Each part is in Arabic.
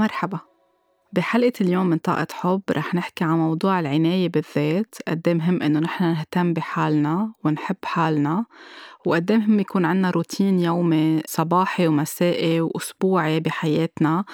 مرحبا. بحلقة اليوم من طاقة حب رح نحكي عن موضوع العناية بالذات قد مهم إنه نحن نهتم بحالنا ونحب حالنا. وقد مهم يكون عنا روتين يومي صباحي ومسائي وأسبوعي بحياتنا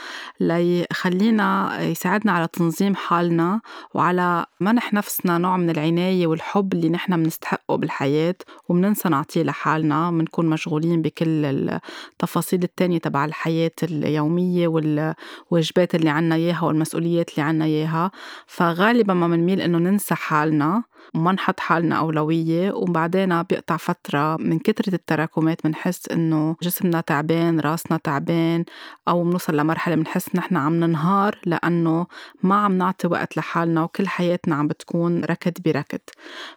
ليخلينا يساعدنا على تنظيم حالنا وعلى منح نفسنا نوع من العناية والحب اللي نحن بنستحقه بالحياة ومننسى نعطيه لحالنا بنكون مشغولين بكل التفاصيل التانية تبع الحياة اليومية والواجبات اللي عنا إياها والمسؤوليات اللي عنا إياها. فغالبا ما بنميل إنه ننسى حالنا وما نحط حالنا أولوية وبعدين بيقطع فترة من كترة التراكمات بنحس إنه جسمنا تعبان راسنا تعبان أو بنوصل لمرحلة بنحس نحن عم ننهار لأنه ما عم نعطي وقت لحالنا وكل حياتنا عم بتكون ركض بركض.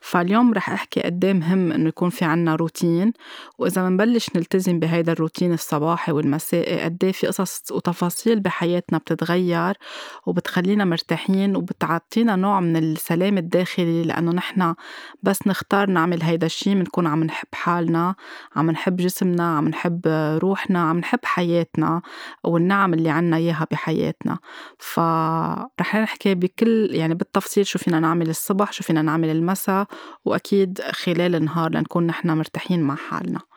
فاليوم رح أحكي قد إيه مهم إنه يكون في عنا روتين وإذا بنبلش نلتزم بهيدا الروتين الصباحي والمسائي قد إيه في قصص وتفاصيل بحياتنا بتتغير وبتخلينا مرتاحين وبتعطينا نوع من السلام الداخلي لأنه نحن بس نختار نعمل هيدا الشي بنكون عم نحب حالنا عم نحب جسمنا عم نحب روحنا عم نحب حياتنا والنعم اللي عنا إياها بحياتنا. فرح نحكي بكل يعني بالتفصيل شو فينا نعمل الصبح شو فينا نعمل المساء وأكيد خلال النهار لنكون نحن مرتاحين مع حالنا.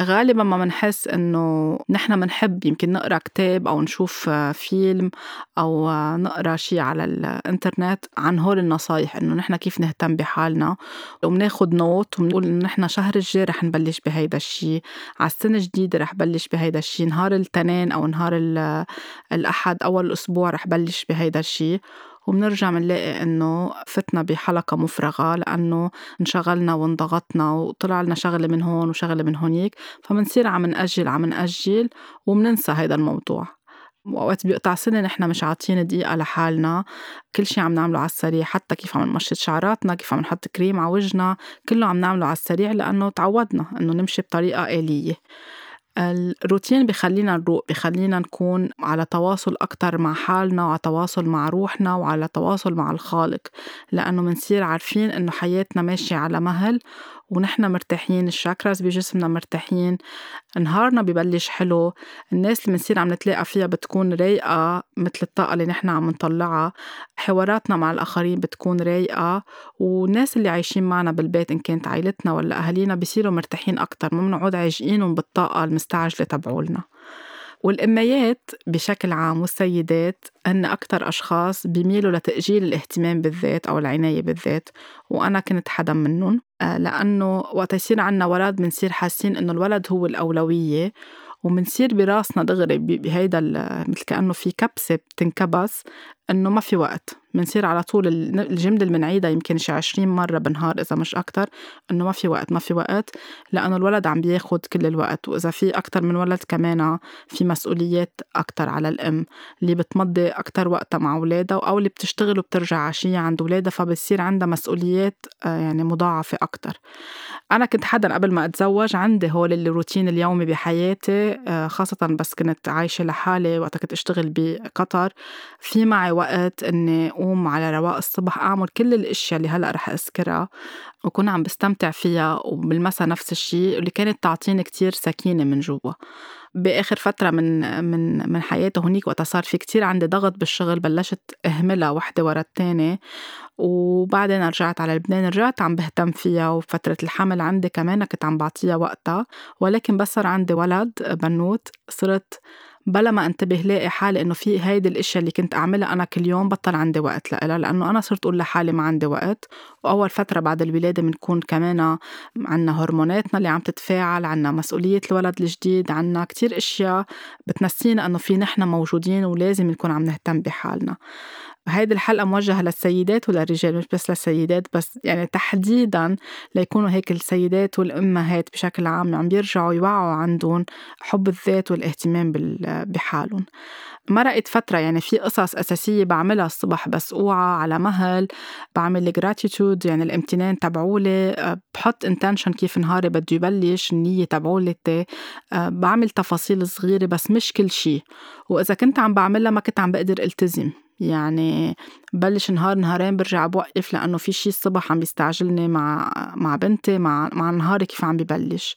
غالبا ما منحس إنه نحن منحب يمكن نقرأ كتاب أو نشوف فيلم أو نقرأ شيء على الإنترنت عن هول النصايح إنه نحن كيف نهتم بحالنا؟ وبناخد نوت وبنقول إنه نحن شهر الجاي رح نبلش بهيدا الشيء على السنة الجديدة رح بلش بهيدا الشيء نهار التنين أو نهار الأحد أول الأسبوع رح بلش بهيدا الشيء. وبنرجع بنلاقي إنه فتنا بحلقة مفرغة لأنه انشغلنا وانضغطنا وطلع لنا شغلة من هون وشغلة من هونيك فبنصير عم نأجل عم نأجل وبننسى هذا الموضوع. وأوقات بيقطع سنة نحن مش عاطين دقيقة لحالنا كل شي عم نعمله على السريع حتى كيف عم نمشط شعراتنا كيف عم نحط كريم على وجهنا كله عم نعمله على السريع لأنه تعودنا إنه نمشي بطريقة آلية. الروتين بخلينا نروق بخلينا نكون على تواصل أكتر مع حالنا وعلى تواصل مع روحنا وعلى تواصل مع الخالق لأنه منصير عارفين إنه حياتنا ماشية على مهل ونحن مرتاحين الشاكراز بجسمنا مرتاحين نهارنا ببلش حلو الناس اللي بنصير عم نتلاقى فيها بتكون رايقة مثل الطاقة اللي نحن عم نطلعها حواراتنا مع الآخرين بتكون رايقة والناس اللي عايشين معنا بالبيت إن كانت عائلتنا ولا أهالينا بيصيروا مرتاحين أكتر ما بنقعد عاجقينهم بالطاقة المستعجلة تبعولنا. والأميات بشكل عام والسيدات هن أكتر أشخاص بيميلوا لتأجيل الاهتمام بالذات أو العناية بالذات وأنا كنت حدا منهم. آه، لأنه وقت يصير عنا ولد بنصير حاسين إنه الولد هو الأولوية ومنصير براسنا دغري بهيدا مثل كأنه في كبسة بتنكبس. إنه ما في وقت. بنصير على طول الجملة اللي بنعيدها يمكن شي عشرين مرة بالنهار إذا مش أكتر إنه ما في وقت ما في وقت لأنه الولد عم بياخد كل الوقت. وإذا في أكتر من ولد كمان في مسؤوليات أكتر على الأم اللي بتمضي أكتر وقتها مع أولادها أو اللي بتشتغل وبترجع عشية عند أولادها فبصير عندها مسؤوليات آه، يعني مضاعفة أكتر. أنا كنت حدا قبل ما أتزوج عندي هول الروتين اليومي بحياتي آه، خاصة بس كنت عايشة لحالي وقتها كنت أشتغل بقطر. في معي وقت إني أقوم على رواق الصبح أعمل كل الأشياء اللي هلأ رح أذكرها وكون عم بستمتع فيها وبالمسا نفس الشيء اللي كانت تعطيني كتير سكينة من جوا. بآخر فترة من من من حياتي هونيك وقتها صار في كتير عندي ضغط بالشغل بلشت أهملها وحدة ورا التانية وبعدين رجعت على لبنان رجعت عم بهتم فيها وفترة الحمل عندي كمان كنت عم بعطيها وقتها ولكن بس صار عندي ولد بنوت صرت بلا ما انتبه لاقي حالي انه في هيدي الاشياء اللي كنت اعملها أنا كل يوم بطل عندي وقت لها لأنه أنا صرت أقول لحالي ما عندي وقت. وأول فترة بعد الولادة بنكون كمان عنا هرموناتنا اللي عم تتفاعل عنا مسؤولية الولد الجديد عنا كتير أشياء بتنسينا إنه في نحن موجودين ولازم نكون عم نهتم بحالنا. هيدي الحلقة موجهة للسيدات وللرجال مش بس للسيدات بس يعني تحديدا ليكونوا هيك السيدات والأمهات بشكل عام عم بيرجعوا يوعوا عندهم حب الذات والاهتمام بحالهم. مرقت فترة يعني في قصص أساسية بعملها الصبح بس أوعى على مهل بعمل gratitude يعني الامتنان تبعولي بحط intention كيف نهاري بده يبلش النية تبعولتي بعمل تفاصيل صغيرة بس مش كل شي. وإذا كنت عم بعملها ما كنت عم بقدر التزم. يعني بلش نهار نهارين برجع بوقف لأنه في شي الصبح عم بيستعجلني مع مع بنتي مع مع نهاري كيف عم ببلش.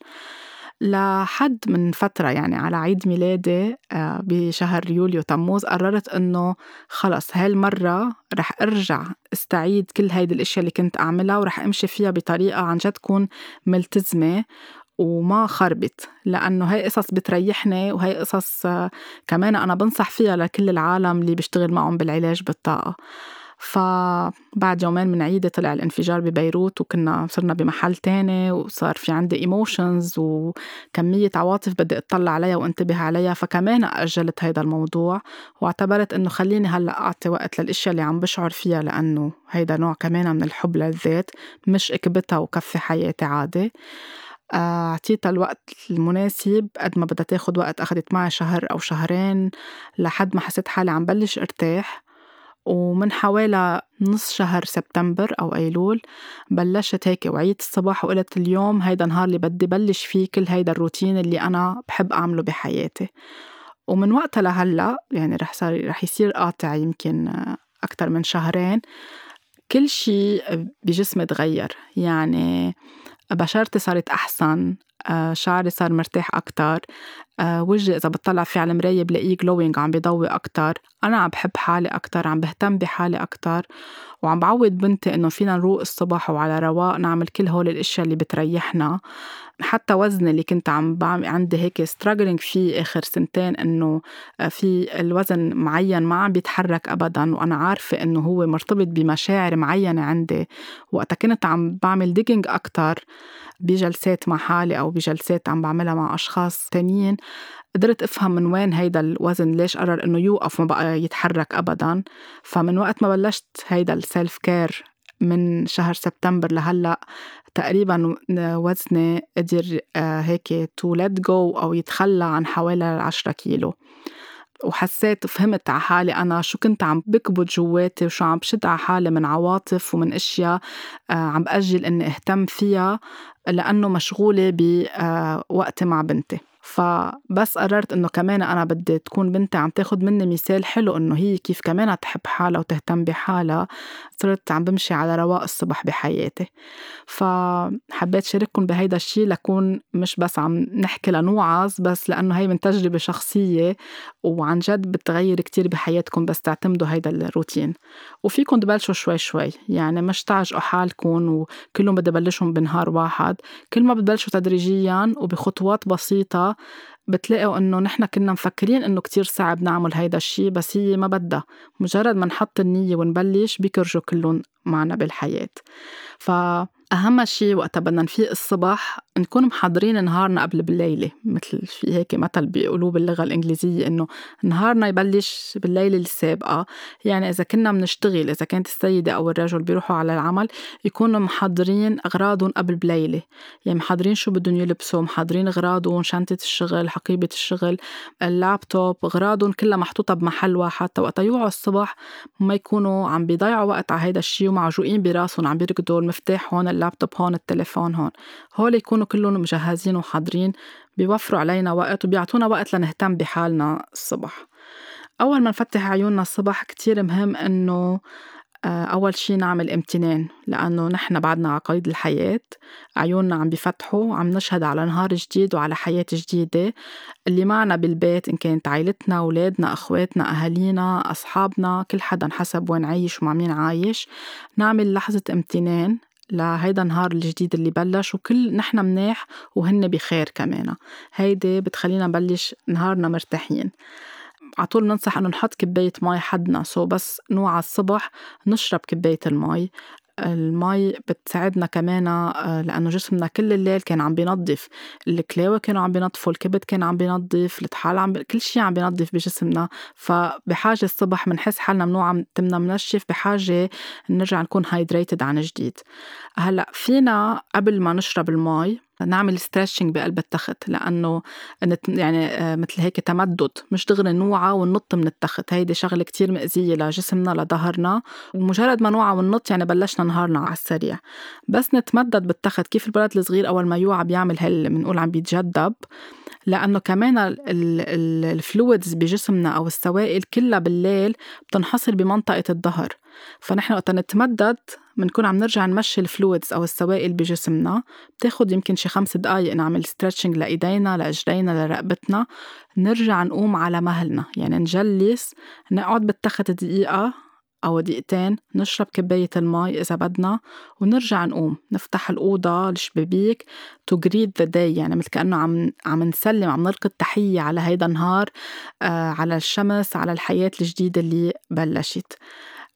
لحد من فترة يعني على عيد ميلادي آه، بشهر يوليو تموز قررت إنه خلص هالمرة رح أرجع استعيد كل هيدي الأشياء اللي كنت أعملها ورح أمشي فيها بطريقة عن جد تكون ملتزمة. وما خربت لأنه هاي قصص بتريحني وهي قصص كمان أنا بنصح فيها لكل العالم اللي بيشتغل معهم بالعلاج بالطاقة. فبعد يومين من عيدة طلع الانفجار ببيروت وكنا صرنا بمحل تاني وصار في عندي ايموشنز وكمية عواطف بدي اطلع عليها وانتبه عليها. فكمان أجلت هيدا الموضوع واعتبرت إنه خليني هلأ أعطي وقت للأشياء اللي عم بشعر فيها لأنه هيدا نوع كمان من الحب للذات مش اكبتها وكفي حياتي عادي. أعطيتها الوقت المناسب قد ما بدها تاخد وقت أخدت معي شهر أو شهرين لحد ما حسيت حالي عم بلش ارتاح. ومن حوالي نص شهر سبتمبر أو أيلول بلشت هيك وعيت الصباح وقلت اليوم هيدا النهار اللي بدي بلش فيه كل هيدا الروتين اللي أنا بحب أعمله بحياتي. ومن وقتها لهلأ يعني رح صار رح يصير قاطع يمكن أكتر من شهرين كل شيء بجسمي تغير. يعني بشرتي صارت أحسن آه، شعري صار مرتاح أكتر وجهي إذا بطلع فيه على المراية بلاقيه glowing عم بيضوي أكتر. أنا عم بحب حالي أكتر عم بهتم بحالي أكتر. وعم بعود بنتي إنه فينا نروق الصبح وعلى رواق نعمل كل هول الأشياء اللي بتريحنا. حتى وزني اللي كنت عم بعمل عندي هيك struggling فيه آخر سنتين إنه آه، في الوزن معين ما عم بيتحرك أبدا وأنا عارفة إنه هو مرتبط بمشاعر معينة عندي. وقتها كنت عم بعمل digging أكتر بجلسات مع حالي أو بجلسات عم بعملها مع أشخاص تانيين. قدرت أفهم من وين هيدا الوزن ليش قرر إنه يوقف وما بقى يتحرك ابدا. فمن وقت ما بلشت هيدا ال self care من شهر سبتمبر لهلأ تقريبا وزني قدر آه، هيك to let go أو يتخلى عن حوالي 10 كيلو. وحسيت فهمت على حالي أنا شو كنت عم بكبت جواتي وشو عم بشد على حالي من عواطف ومن أشياء آه، عم بأجل إني أهتم فيها لأنه مشغولة بوقتي مع بنتي. فبس قررت إنه كمان أنا بدي تكون بنتي عم تاخد مني مثال حلو إنه هي كيف كمان تحب حالها وتهتم بحالها صرت عم بمشي على رواق الصبح بحياتي. فحبيت شارككم بهيدا الشيء لكون مش بس عم نحكي لنوعظ بس لأنه هي من تجربة شخصية وعن جد بتغير كتير بحياتكم بس تعتمدوا هيدا الروتين. وفيكم تبلشوا شوي شوي يعني مش تعجقوا حالكم وكلهم بدي بلشهم بنهار واحد كل ما بتبلشوا تدريجيا وبخطوات بتلاقوا إنه نحن كنا مفكرين إنه كتير صعب نعمل هيدا الشيء بس هي ما بدها. مجرد ما نحط النية ونبلش بيكرجوا كلهم معنا بالحياة. ف أهم شيء وقتها بدنا نفيق الصبح نكون محضرين نهارنا قبل بالليلة مثل في هيك مثل بيقولوه باللغة الإنجليزية إنه نهارنا يبلش بالليلة السابقة. يعني إذا كنا بنشتغل إذا كانت السيدة أو الرجل بيروحوا على العمل يكونوا محضرين أغراضهم قبل بليلة يعني محضرين شو بدهم يلبسوا محضرين أغراضهم شنطة الشغل حقيبة الشغل اللابتوب أغراضهم كلها محطوطة بمحل واحد. وقتا يوعوا الصبح ما يكونوا عم بيضيعوا وقت على هيدا الشيء ومعجوقين براسهم عم بيركضوا المفتاح هون اللابتوب هون التليفون هون. هول يكونوا كلهم مجهزين وحاضرين بيوفروا علينا وقت وبيعطونا وقت لنهتم بحالنا الصبح. أول ما نفتح عيوننا الصبح كتير مهم إنه آه، أول شي نعمل امتنان لأنه نحن بعدنا على قيد الحياة. عيوننا عم بفتحوا عم نشهد على نهار جديد وعلى حياة جديدة. اللي معنا بالبيت إن كانت عائلتنا أولادنا أخواتنا أهالينا أصحابنا كل حدا حسب وين عايش ومع مين عايش. نعمل لحظة امتنان. لهيدا النهار الجديد اللي بلش وكل نحن مناح وهن بخير كمان. هيدي بتخلينا نبلش نهارنا مرتاحين. عطول ننصح إنه نحط كباية مي حدنا. so بس نوعى الصبح نشرب كباية المي. المي بتساعدنا كمان آه، لأنه جسمنا كل الليل كان عم بينظف الكلاوة كانوا عم بينظفوا الكبد كان عم بينظف الطحال عم. كل شيء عم بينظف بجسمنا فبحاجة الصبح بنحس حالنا منوعى تمنا منشف بحاجة نرجع نكون hydrated عن جديد هلأ فينا قبل ما نشرب المي نعمل stretching بقلب التخت لأنه يعني آه، مثل هيك تمدد مش دغري نوعى وننط من التخت هيدي شغلة كتير مأذية لجسمنا لظهرنا. ومجرد ما نوعى وننط يعني بلشنا نهارنا على السريع. بس نتمدد بالتخت كيف الولد الصغير أول ما يوعى بيعمل هال بنقول عم بيتجدب؟ لأنه كمان ال fluids بجسمنا أو السوائل كلها بالليل بتنحصر بمنطقة الظهر. فنحن وقت نتمدد بنكون عم نرجع نمشي ال fluids أو السوائل بجسمنا. بتاخد يمكن شي خمس دقايق نعمل stretching لإيدينا لإجرينا لرقبتنا. نرجع نقوم على مهلنا. يعني نجلس نقعد بالتخت دقيقة أو دقيقتين نشرب كباية المي إذا بدنا ونرجع نقوم. نفتح الأوضة الشبابيك. to greet the day. يعني مثل كأنه عم عم نسلم عم نلقي التحية على هيدا النهار آه على الشمس على الحياة الجديدة اللي بلشت.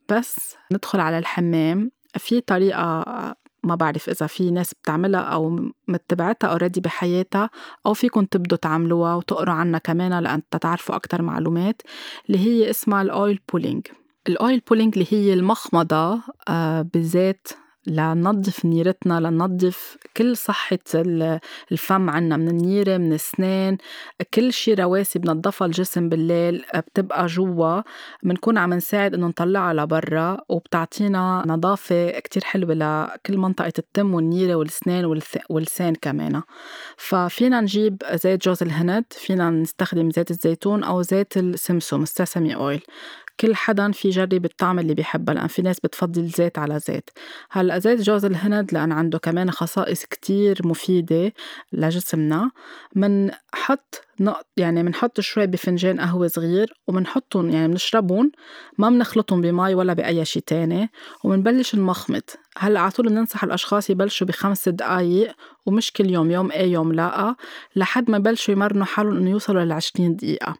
بس ندخل على الحمام. في طريقة ما بعرف إذا في ناس بتعملها أو متبعتها already بحياتها أو فيكم تبدوا تعملوها وتقروا عنها كمان لأن تعرفوا أكتر معلومات اللي هي اسمها ال oil pulling ال oil pulling اللي هي المخمضة آه، بزيت لننظف نيرتنا لننظف كل صحة الفم عنا من النيرة من السنان. كل شي رواسي بنضفها الجسم بالليل بتبقى جوا. بنكون عم نساعد إنه نطلعها لبرا وبتعطينا نظافة كتير حلوة لكل منطقة التم والنيرة والسنان واللسان كمان. ففينا نجيب زيت جوز الهند فينا نستخدم زيت الزيتون أو زيت السمسم السسمي أويل كل حدا في جرب الطعم اللي بيحبها لأن في ناس بتفضل زيت على زيت. هلأ زيت جوز الهند لأن عنده كمان خصائص كتير مفيدة لجسمنا. منحط نقط يعني منحط شوي بفنجان قهوة صغير ومنحطهم يعني بنشربهم ما بنخلطهم بمي ولا بأي شي تاني ومنبلش نمخمط هلأ على طول بننصح الأشخاص يبلشوا بخمس دقايق ومش كل يوم يوم إيه يوم لأ لحد ما يبلشوا يمرنوا حالهم إنه يوصلوا للعشرين دقيقة.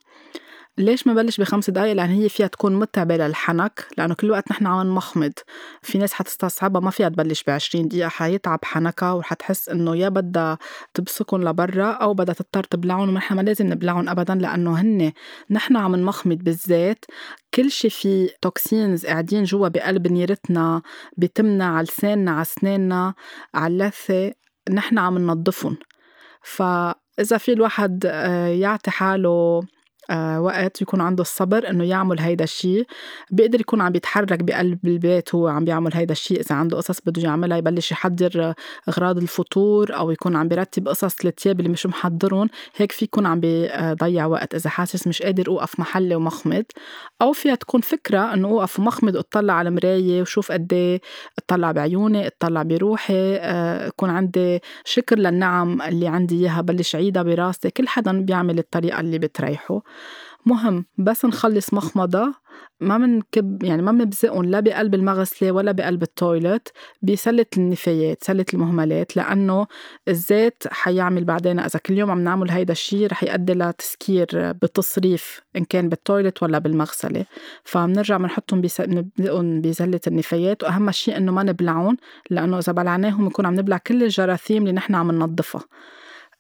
ليش ما بلش بخمس دقايق؟ لأن هي فيها تكون متعبة للحنك لأنه كل وقت نحن عم نمخمض في ناس حتستصعبها ما فيها تبلش بعشرين دقيقة حيتعب حنكها وحتحس إنه يا بدها تبصقهم لبرا أو بدها تضطر تبلعهم ونحن ما لازم نبلعهم أبدا لأنه هن نحن عم نمخمض بالزيت. كل شي في توكسينز قاعدين جوا بقلب نيرتنا بتمنا على لساننا على سناننا على اللثة نحن عم ننظفهم فإذا في الواحد آه، يعطي حاله وقت يكون عنده الصبر إنه يعمل هيدا الشيء. بيقدر يكون عم بيتحرك بقلب البيت هو عم بيعمل هيدا الشيء إذا عنده قصص بده يعملها. يبلش يحضر أغراض الفطور أو يكون عم بيرتب قصص الثياب اللي مش محضرهم هيك في يكون عم بيضيع وقت إذا حاسس مش قادر أوقف محلي ومخمض. أو فيها تكون فكرة إنه أوقف ومخمض وأطلع على المراية وشوف قد إيه أطلع بعيوني أطلع بروحي آه، يكون عندي شكر للنعم اللي عندي إياها بلش عيدها براسي. كل حدا بيعمل الطريقة اللي بتريحه. مهم بس نخلص مخمضة. ما منكب يعني ما بنبزقهم لا بقلب المغسلة ولا بقلب التويلت بسلة النفايات سلة المهملات لأنه الزيت حيعمل بعدين إذا كل يوم عم نعمل هيدا الشيء رح يؤدي لتسكير بالتصريف إن كان بالتويلت ولا بالمغسلة. فبنرجع بنحطهم بسلة النفايات وأهم شيء إنه ما نبلعهم لأنه إذا بلعناهم بنكون عم نبلع كل الجراثيم اللي نحن عم ننظفها.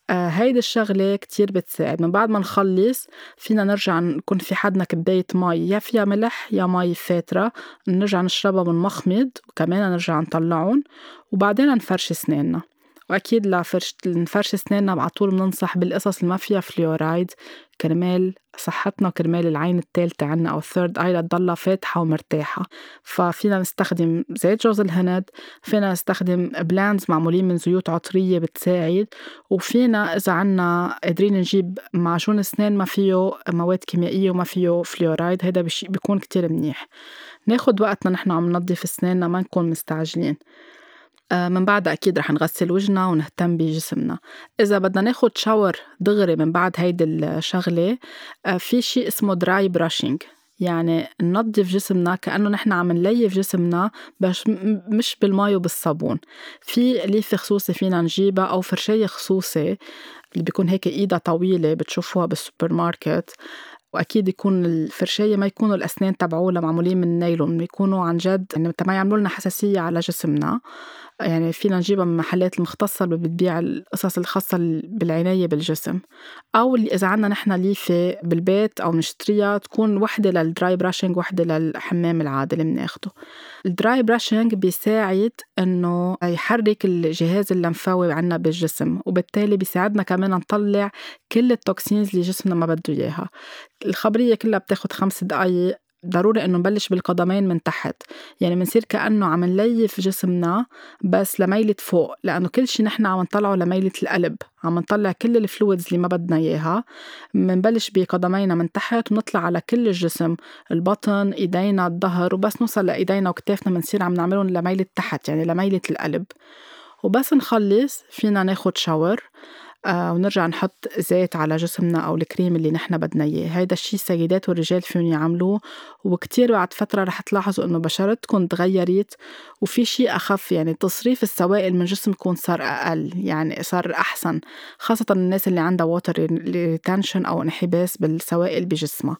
آه هيدي الشغلة كتير بتساعد. من بعد ما نخلص فينا نرجع نكون في حدنا كباية مي. يا فيها ملح يا مي فاترة. نرجع نشربها منمخمض وكمان نرجع نطلعهم. وبعدين نفرش سناننا وأكيد لفرش نفرش أسناننا على طول بننصح بالقصص اللي ما فيها فلورايد كرمال صحتنا وكرمال العين الثالثة عنا أو ال third eye لتضلها فاتحة ومرتاحة. ففينا نستخدم زيت جوز الهند فينا نستخدم blends معمولين من زيوت عطرية بتساعد وفينا إذا عنا قادرين نجيب معجون أسنان ما فيه مواد كيميائية وما فيه فلورايد هيدا بيكون كتير منيح. ناخد وقتنا نحن عم ننظف أسناننا ما نكون مستعجلين. من بعد أكيد رح نغسل وجهنا ونهتم بجسمنا. إذا بدنا ناخد shower دغري من بعد هيدي الشغلة آه، في شيء اسمه dry brushing يعني ننظف جسمنا كأنه نحن عم نليف جسمنا بس مش بالمي وبالصابون. في ليفة خصوصي فينا نجيبها أو فرشاية خصوصي اللي بيكون هيك إيدها طويلة بتشوفوها بالسوبر ماركت. وأكيد يكون الفرشايه ما يكونوا الأسنان تبعولها معمولين من نايلون يكونوا عن جد يعني ما يعملوا لنا حساسية على جسمنا. يعني فينا نجيبها من محلات المختصة اللي بتبيع القصص الخاصة بالعناية بالجسم. أو اللي إذا عنا نحن ليفة بالبيت أو نشتريها تكون وحدة لل dry brushing وحدة للحمام العادي اللي بناخده. ال dry brushing بيساعد إنه يحرك الجهاز اللمفاوي عنا بالجسم وبالتالي بيساعدنا كمان نطلع كل ال toxins اللي جسمنا ما بده إياها. الخبرية كلها بتاخد خمس دقايق ضروري إنه نبلش بالقدمين من تحت. يعني منصير كأنه عم نليف جسمنا بس لميلة فوق لأنه كل شي نحن عم نطلعه لميلة القلب. عم نطلع كل ال fluids اللي ما بدنا إياها. منبلش بقدمينا من تحت ونطلع على كل الجسم البطن إيدينا الظهر وبس نوصل لإيدينا وكتافنا منصير عم نعملهم لميلة تحت يعني لميلة القلب. وبس نخلص فينا ناخد shower ونرجع نحط زيت على جسمنا أو الكريم اللي نحن بدنا إياه. هيدا الشي السيدات والرجال فيهم يعملوه وكتير بعد فترة رح تلاحظوا إنه بشرتكم تغيرت وفي شي أخف يعني تصريف السوائل من جسمكم صار أقل يعني صار أحسن خاصة الناس اللي عندها water retention أو انحباس بالسوائل بجسمها.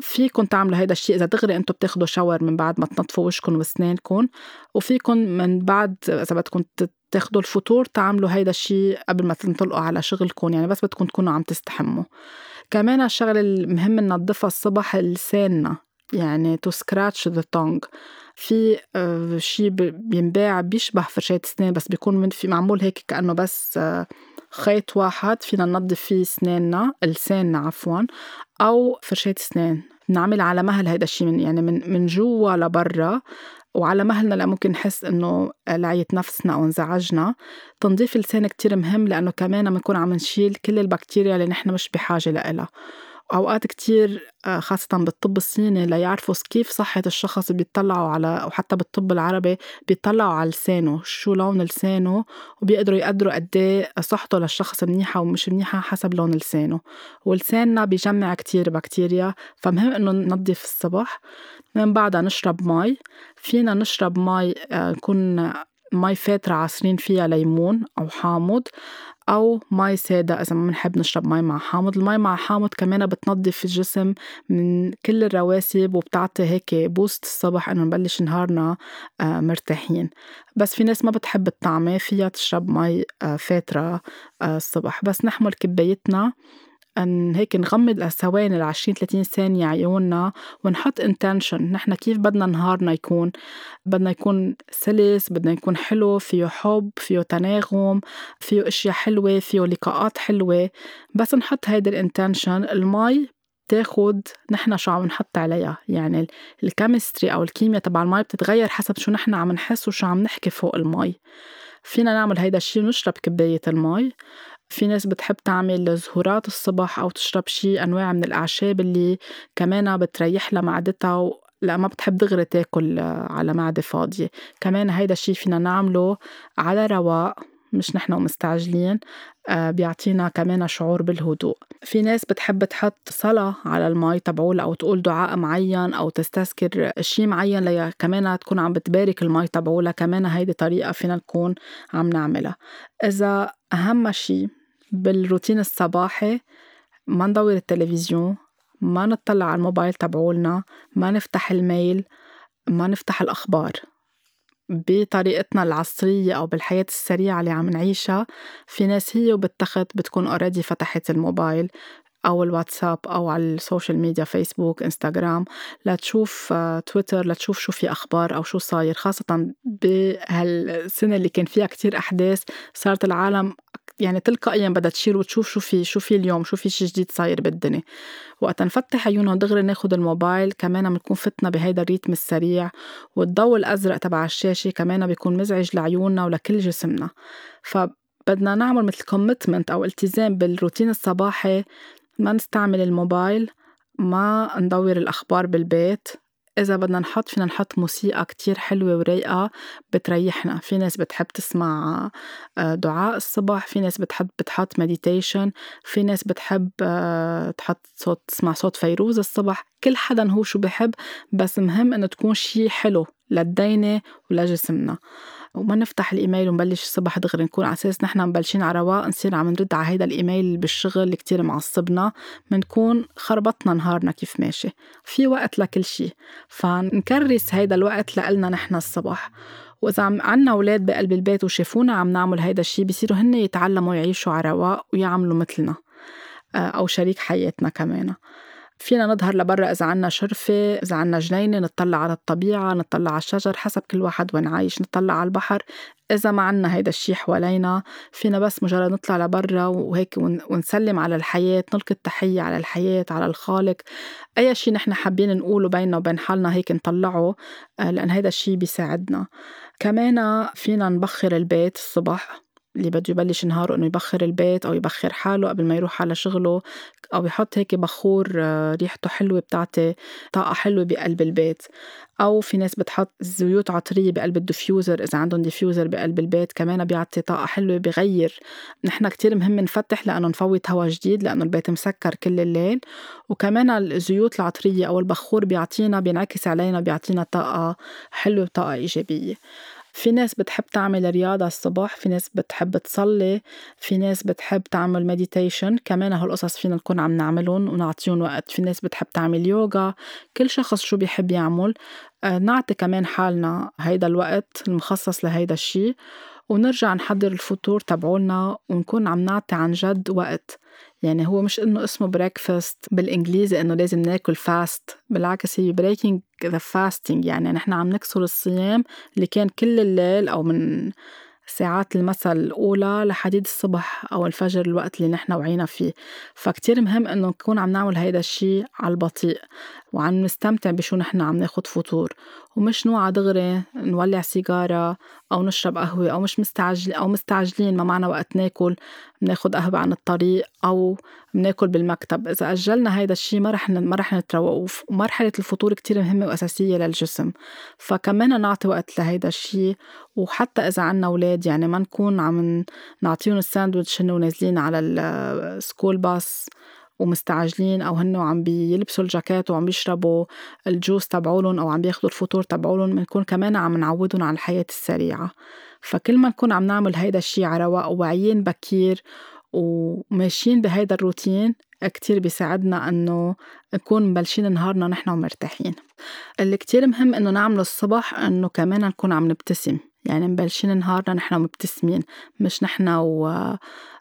فيكم تعملوا هيدا الشيء إذا دغري أنتم بتاخدوا shower من بعد ما تنظفوا وشكم وأسنانكم وفيكم من بعد إذا بدكم تاخدوا الفطور تعملوا هيدا الشيء قبل ما تنطلقوا على شغلكم يعني بس بدكم تكونوا عم تستحموا. كمان الشغلة المهم ننظفها الصبح لساننا يعني to scratch the tongue في آه، شيء بينباع بيشبه فرشاة سنان بس بيكون من في معمول هيك كأنه بس آه، خيط واحد فينا ننظف فيه سناننا لساننا عفوا أو فرشاة سنان. بنعمل على مهل هيدا الشيء من يعني من من جوا لبرا. وعلى مهلنا لا ممكن نحس إنه لعيت نفسنا أو انزعجنا تنظيف اللسان كتير مهم لأنه كمان بنكون عم نشيل كل البكتيريا اللي نحن مش بحاجة لها أوقات كتير آه، خاصة بالطب الصيني ليعرفوا كيف صحة الشخص بيطلعوا على وحتى بالطب العربي بيطلعوا على لسانه شو لون لسانه وبيقدروا يقدروا قد إيه صحته للشخص منيحة ومش منيحة حسب لون لسانه. ولساننا بيجمع كتير بكتيريا فمهم إنه ننظف الصبح. من بعدها نشرب مي فينا نشرب مي نكون آه، مي فاترة عصرين فيها ليمون أو حامض. أو مي سادة إذا ما بنحب نشرب مي مع حامض. المي مع حامض كمان بتنظف الجسم من كل الرواسب وبتعطي هيك boost الصبح إنه نبلش نهارنا آه، مرتاحين. بس في ناس ما بتحب الطعمة فيها تشرب مي آه، فاترة الصبح. بس نحمل كبايتنا هيك نغمض لثواني ل 20 30 ثانية عيوننا ونحط intention نحن كيف بدنا نهارنا يكون؟ بدنا يكون سلس بدنا يكون حلو فيه حب فيه تناغم فيه أشياء حلوة فيه لقاءات حلوة. بس نحط هيدي ال intention المي بتاخد نحن شو عم نحط عليها. يعني ال chemistry أو الكيمياء تبع المي بتتغير حسب شو نحن عم نحس وشو عم نحكي فوق المي. فينا نعمل هيدا الشي ونشرب كباية المي. في ناس بتحب تعمل زهورات الصبح أو تشرب شي أنواع من الأعشاب اللي كمان بتريح لها معدتها لا ما بتحب دغري تاكل على معدة فاضية. كمان هيدا الشي فينا نعمله على رواق مش نحن ومستعجلين آه بيعطينا كمان شعور بالهدوء. في ناس بتحب تحط صلاة على المي تبعولها أو تقول دعاء معين أو تستذكر شي معين ليا كمان تكون عم بتبارك المي تبعولها كمان هيدي طريقة فينا نكون عم نعملها. إذا أهم شي بالروتين الصباحي ما ندور التلفزيون ما نطلع على الموبايل تبعولنا ما نفتح ال mail ما نفتح الأخبار. بطريقتنا العصرية أو بالحياة السريعة اللي عم نعيشها في ناس هي وبالتخت بتكون already فتحت الموبايل أو الواتساب أو على ال social media فيسبوك إنستغرام لتشوف تويتر لتشوف شو في أخبار أو شو صاير خاصة بهالسنة اللي كان فيها كتير أحداث صارت العالم يعني تلقائيا بدها تشيك وتشوف شو في شو في اليوم شو في شي جديد صاير بالدنيا. وقت نفتح عيوننا دغري ناخد الموبايل كمان بنكون فتنا بهيدا ال rhythm السريع والضوء الأزرق تبع الشاشة كمان بيكون مزعج لعيوننا ولكل جسمنا. فبدنا نعمل مثل commitment أو التزام بالروتين الصباحي ما نستعمل الموبايل ما ندور الأخبار بالبيت إذا بدنا نحط فينا نحط موسيقى كتير حلوة ورايقة بتريحنا. في ناس بتحب تسمع آه، دعاء الصبح في ناس بتحب بتحط meditation في ناس بتحب آه، تحط صوت تسمع صوت فيروز الصبح. كل حدا هو شو بحب بس مهم إنه تكون شي حلو لدينينا ولجسمنا. وما نفتح الإيميل ونبلش الصبح دغري نكون على أساس نحن مبلشين على رواق نصير عم نرد على هيدا الإيميل بالشغل اللي كتير معصبنا بنكون خربطنا نهارنا كيف ماشي. في وقت لكل شيء فنكرس هيدا الوقت لإلنا نحن الصبح. وإذا عنا أولاد بقلب البيت وشافونا عم نعمل هيدا الشيء بصيروا هن يتعلموا يعيشوا على رواق ويعملوا مثلنا آه، أو شريك حياتنا كمان. فينا نظهر لبرا إذا عنا شرفة إذا عنا جنينة نطلع على الطبيعة نطلع على الشجر حسب كل واحد وين عايش نطلع على البحر. إذا ما عنا هيدا الشي حوالينا فينا بس مجرد نطلع لبرا وهيك ونسلم على الحياة نلقي التحية على الحياة على الخالق. أي شي نحن حابين نقوله بيننا وبين حالنا هيك نطلعه آه، لأن هيدا الشي بيساعدنا. كمان فينا نبخر البيت الصبح. اللي بده يبلش نهاره إنه يبخر البيت أو يبخر حاله قبل ما يروح على شغله أو يحط هيك بخور آه، ريحته حلوة بتعطي طاقة حلوة بقلب البيت. أو في ناس بتحط زيوت عطرية بقلب ال diffuser إذا عندهم diffuser بقلب البيت كمان بيعطي طاقة حلوة بغير. نحن كتير مهم نفتح لأنه نفوت هوا جديد لأنه البيت مسكر كل الليل. وكمان الزيوت العطرية أو البخور بيعطينا بينعكس علينا بيعطينا طاقة حلوة وطاقة إيجابية. في ناس بتحب تعمل رياضة الصبح في ناس بتحب تصلي في ناس بتحب تعمل مديتيشن كمان هالقصص فينا نكون عم نعملهم ونعطيهم وقت. في ناس بتحب تعمل يوغا كل شخص شو بيحب يعمل. آه، نعطي كمان حالنا هيدا الوقت المخصص لهيدا الشي. ونرجع نحضر الفطور تبعولنا ونكون عم نعطي عن جد وقت. يعني هو مش إنه اسمه breakfast بالإنجليزي إنه لازم ناكل fast بالعكس هي breaking the fasting يعني نحن عم نكسر الصيام اللي كان كل الليل أو من ساعات المساء الأولى لحديت الصبح أو الفجر الوقت اللي نحن وعينا فيه. فكتير مهم إنه نكون عم نعمل هيدا الشي على البطيء وعم نستمتع بشو نحن عم ناخد فطور. ومش نوعى دغري نولع سيجارة أو نشرب قهوة أو مش مستعجل أو مستعجلين ما معنا وقت ناكل بناخد قهوة عن الطريق أو بناكل بالمكتب. إذا أجلنا هيدا الشي ما رح ما رح نتروق ومرحلة الفطور كتير مهمة وأساسية للجسم. فكمان نعطي وقت لهيدا الشي. وحتى إذا عنا أولاد يعني ما نكون عم نعطيهم الساندويتش هن ونازلين على ال school bus ومستعجلين أو هن عم بيلبسوا الجاكيت وعم بيشربوا الجوس تبعولن أو عم بياخدوا الفطور تبعولن بنكون كمان عم نعودهم على الحياة السريعة. فكل ما نكون عم نعمل هيدا الشي على رواق وواعيين بكير وماشيين بهيدا الروتين كتير بيساعدنا إنه نكون مبلشين نهارنا نحن ومرتاحين. اللي كتير مهم إنه نعمله الصبح إنه كمان نكون عم نبتسم. يعني مبلشين نهارنا نحن مبتسمين مش نحن و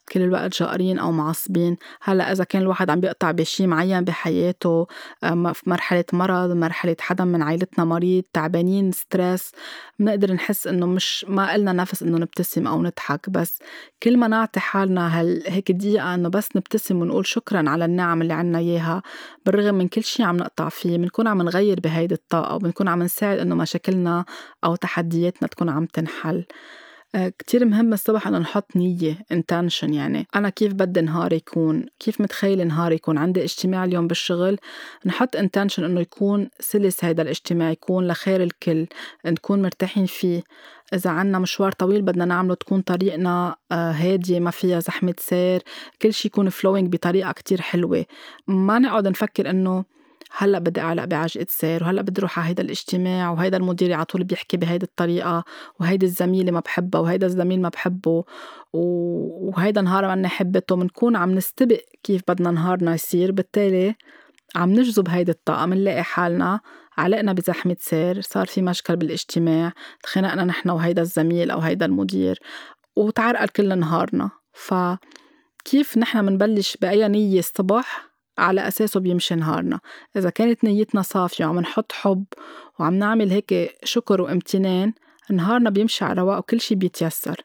كل الوقت جائرين أو معصبين. هلأ إذا كان الواحد عم بيقطع بشي معين بحياته آه، في مرحلة مرض مرحلة حدا من عائلتنا مريض تعبانين ستريس بنقدر نحس إنه مش ما إلنا نفس إنه نبتسم أو نضحك. بس كل ما نعطي حالنا هال هيك دقيقة إنه بس نبتسم ونقول شكرا على النعم اللي عنا إياها بالرغم من كل شي عم نقطع فيه بنكون عم نغير بهيدي الطاقة وبنكون عم نساعد إنه مشاكلنا أو تحدياتنا تكون عم تنحل. كتير مهم الصبح إنه نحط نية intention يعني. أنا كيف بدي نهاري يكون؟ كيف متخيل نهاري يكون؟ عندي اجتماع اليوم بالشغل نحط intention إنه يكون سلس هيدا الاجتماع يكون لخير الكل نكون مرتاحين فيه. إذا عنا مشوار طويل بدنا نعمله تكون طريقنا آه، هادية ما فيها زحمة سير كل شي يكون flowing بطريقة كتير حلوة. ما نقعد نفكر إنه هلأ بدي أعلق بعجقة سير وهلأ بدي أروح على هيدا الاجتماع وهيدا المدير على طول بيحكي بهيدي الطريقة وهيدي الزميلة ما بحبها وهيدا الزميل ما بحبه وهيدا نهار ماني حبته بنكون عم نستبق كيف بدنا نهارنا يصير. بالتالي عم نجذب هيدي الطاقة منلاقي حالنا علقنا بزحمة سير صار في مشكل بالاجتماع تخانقنا نحن وهيدا الزميل أو هيدا المدير وتعرقل كل نهارنا. فكيف نحن منبلش بأي نية الصبح على أساسه بيمشي نهارنا. إذا كانت نيتنا صافية وعم نحط حب وعم نعمل هيك شكر وامتنان نهارنا بيمشي على رواق وكل شي بيتيسر.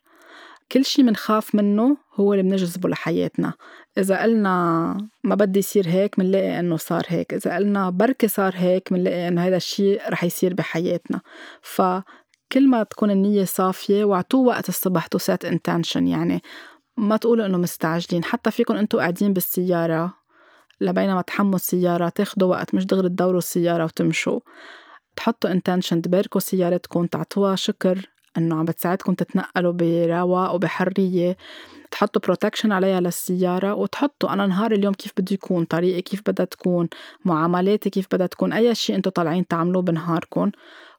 كل شي منخاف منه هو اللي بنجذبه لحياتنا. إذا قلنا ما بدي يصير هيك منلاقي إنه صار هيك. إذا قلنا بركي صار هيك منلاقي إنه هذا الشي رح يصير بحياتنا. فكل ما تكون النية صافية واعطوه وقت الصبح to set intention يعني. ما تقولوا إنه مستعجلين. حتى فيكم أنتوا قاعدين بالسيارة لبينما تحموا السيارة تاخدوا وقت مش دغري تدوروا السيارة وتمشوا. تحطوا intention تباركوا سيارتكم تعطوها شكر إنه عم بتساعدكم تتنقلوا برواق وبحرية. تحطوا بروتكشن عليها للسيارة وتحطوا أنا نهار اليوم كيف بده يكون طريقي كيف بدها تكون معاملاتي كيف بدها تكون أي شيء أنتوا طالعين تعملوه بنهاركم.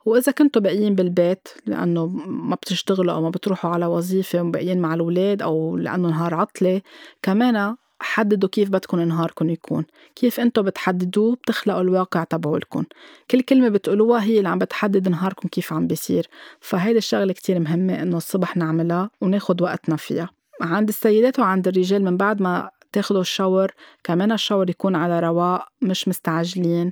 وإذا كنتوا باقيين بالبيت لأنه ما بتشتغلوا أو ما بتروحوا على وظيفة وباقيين مع الأولاد أو لأنه نهار عطلة كمان حددوا كيف بدكم نهاركم يكون. كيف أنتم بتحددوه؟ بتخلقوا الواقع تبعولكم كل كلمة بتقولوها هي اللي عم بتحدد نهاركم كيف عم بيصير. فهيدي الشغلة كتير مهمة إنه الصبح نعملها وناخد وقتنا فيها. عند السيدات وعند الرجال من بعد ما تاخدوا الشاور كمان الشاور يكون على رواق مش مستعجلين.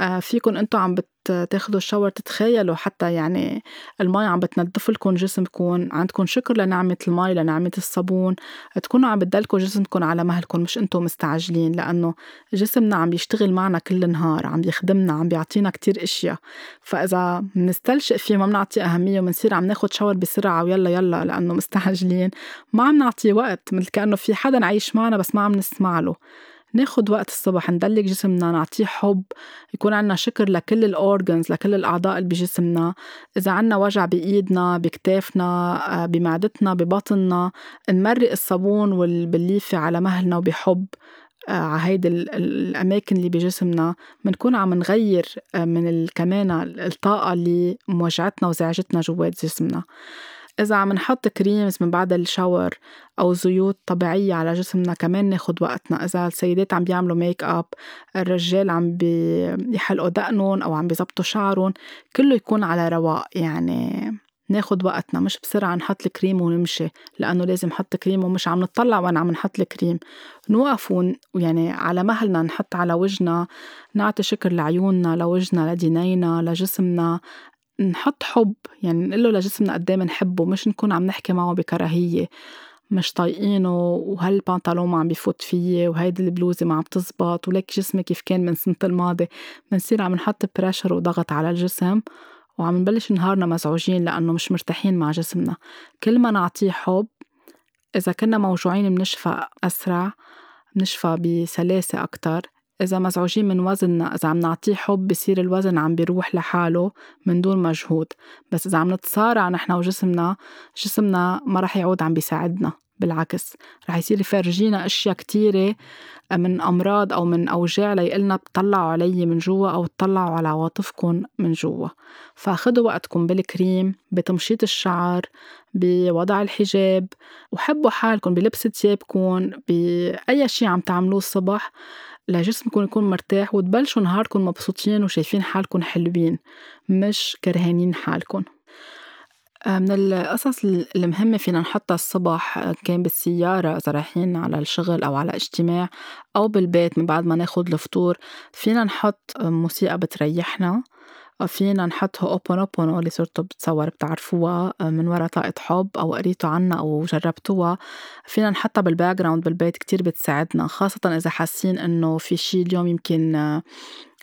آه فيكن عم بت تاخدوا الشاور تتخيلوا حتى يعني المي عم بتنظف لكم جسمكم. عندكم شكر لنعمة المي لنعمة الصابون. تكونوا عم بتدلكوا جسمكم على مهلكم مش أنتم مستعجلين لأنه جسمنا عم بيشتغل معنا كل النهار عم بيخدمنا عم بيعطينا كتير إشياء. فإذا منستلشق فيه ما بنعطيه أهمية ومنصير عم ناخد شاور بسرعة ويلا يلا لأنه مستعجلين ما عم نعطيه وقت مثل كأنه في حدا عايش معنا بس ما عم نسمع له. ناخد وقت الصبح ندلك جسمنا نعطيه حب يكون عنا شكر لكل الأورجنز لكل الأعضاء اللي بجسمنا. إذا عنا وجع بإيدنا بكتافنا آه، بمعدتنا ببطننا نمرق الصابون والبليفة على مهلنا وبحب آه، على هيدي الأماكن اللي بجسمنا. بنكون عم نغير آه، من كمان الطاقة اللي موجعتنا وزعجتنا جوات جسمنا. إذا عم نحط creams من بعد ال shower أو زيوت طبيعية على جسمنا كمان ناخد وقتنا. إذا السيدات عم بيعملوا ميك أب الرجال عم بيحلقوا دقنهم أو عم بيزبطوا شعرهم كله يكون على رواق. يعني ناخد وقتنا مش بسرعة نحط الكريم ونمشي لأنه لازم نحط كريم ومش عم نطلع وين عم نحط الكريم. نوقف ويعني على مهلنا نحط على وجهنا نعطي شكر لعيوننا لوجهنا لدينينا لجسمنا. نحط حب يعني نقول له لجسمنا قد إيه بنحبه مش نكون عم نحكي معه بكراهية مش طايقينه وهالبنطلون ما عم بفوت فيي وهيدي البلوزة ما عم تزبط وليك جسمي كيف كان من سنة الماضي. بنصير عم نحط بريشر وضغط على الجسم وعم نبلش نهارنا مزعوجين لأنه مش مرتاحين مع جسمنا. كل ما نعطيه حب إذا كنا موجوعين بنشفى أسرع بنشفى بسلاسة أكتر. إذا مزعوجين من وزننا إذا عم نعطيه حب بصير الوزن عم بيروح لحاله من دون مجهود. بس إذا عم نتصارع نحن وجسمنا جسمنا ما رح يعود عم بيساعدنا. بالعكس رح يصير يفرجينا أشياء كتيرة من أمراض أو من أوجاع ليقلنا بتطلعوا علي من جوا أو تطلعوا على عواطفكم من جوا. فخدوا وقتكم بالكريم بتمشيط الشعر بوضع الحجاب وحبوا حالكم بلبس ثيابكم بأي شيء عم تعملوه الصبح. لجسمكم يكون مرتاح وتبلشوا نهاركم مبسوطين وشايفين حالكم حلوين مش كرهانين حالكم. آه، من القصص المهمة فينا نحطها الصبح آه، كان بالسيارة إذا رايحين على الشغل أو على اجتماع أو بالبيت من بعد ما ناخد الفطور فينا نحط آه، موسيقى بتريحنا. فينا نحط هوبونوبونو اللي صرتوا بتصور بتعرفوها من ورا طاقة حب أو قريتوا عنها أو جربتوها. فينا نحطها بال background بالبيت كتير بتساعدنا خاصة إذا حاسين إنه في شي اليوم يمكن آه،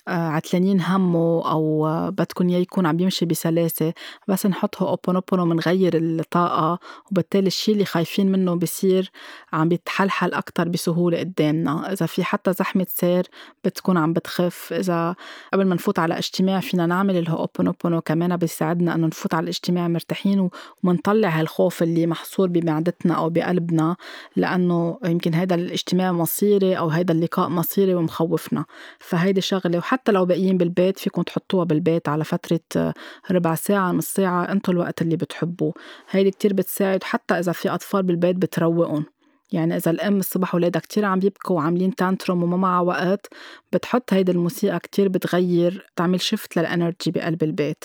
عتلانين همه أو بدكن إياه يكون عم يمشي بسلاسة بس نحط هوبونوبونو منغير الطاقة وبالتالي الشي اللي خايفين منه بصير عم بيتحلحل أكتر بسهولة قدامنا. إذا في حتى زحمة سير بتكون عم بتخف. إذا قبل ما نفوت على اجتماع فينا نعمل الهوبونوبونو كمان بيساعدنا إنه نفوت على الاجتماع مرتاحين ومنطلع هالخوف اللي محصور بمعدتنا أو بقلبنا لأنه يمكن هذا الاجتماع مصيري أو هذا اللقاء مصيري ومخوفنا. فهيدي شغلة حتى لو باقيين بالبيت فيكم تحطوها بالبيت على فترة آه، ربع ساعة نص ساعة انتو الوقت اللي بتحبوه. هيدي كتير بتساعد حتى إذا في أطفال بالبيت بتروقن يعني إذا الأم الصبح ولادها كتير عم يبكوا وعاملين tantrum وما معها وقت بتحط هيدي الموسيقى كتير بتغير تعمل shift لل energy بقلب البيت.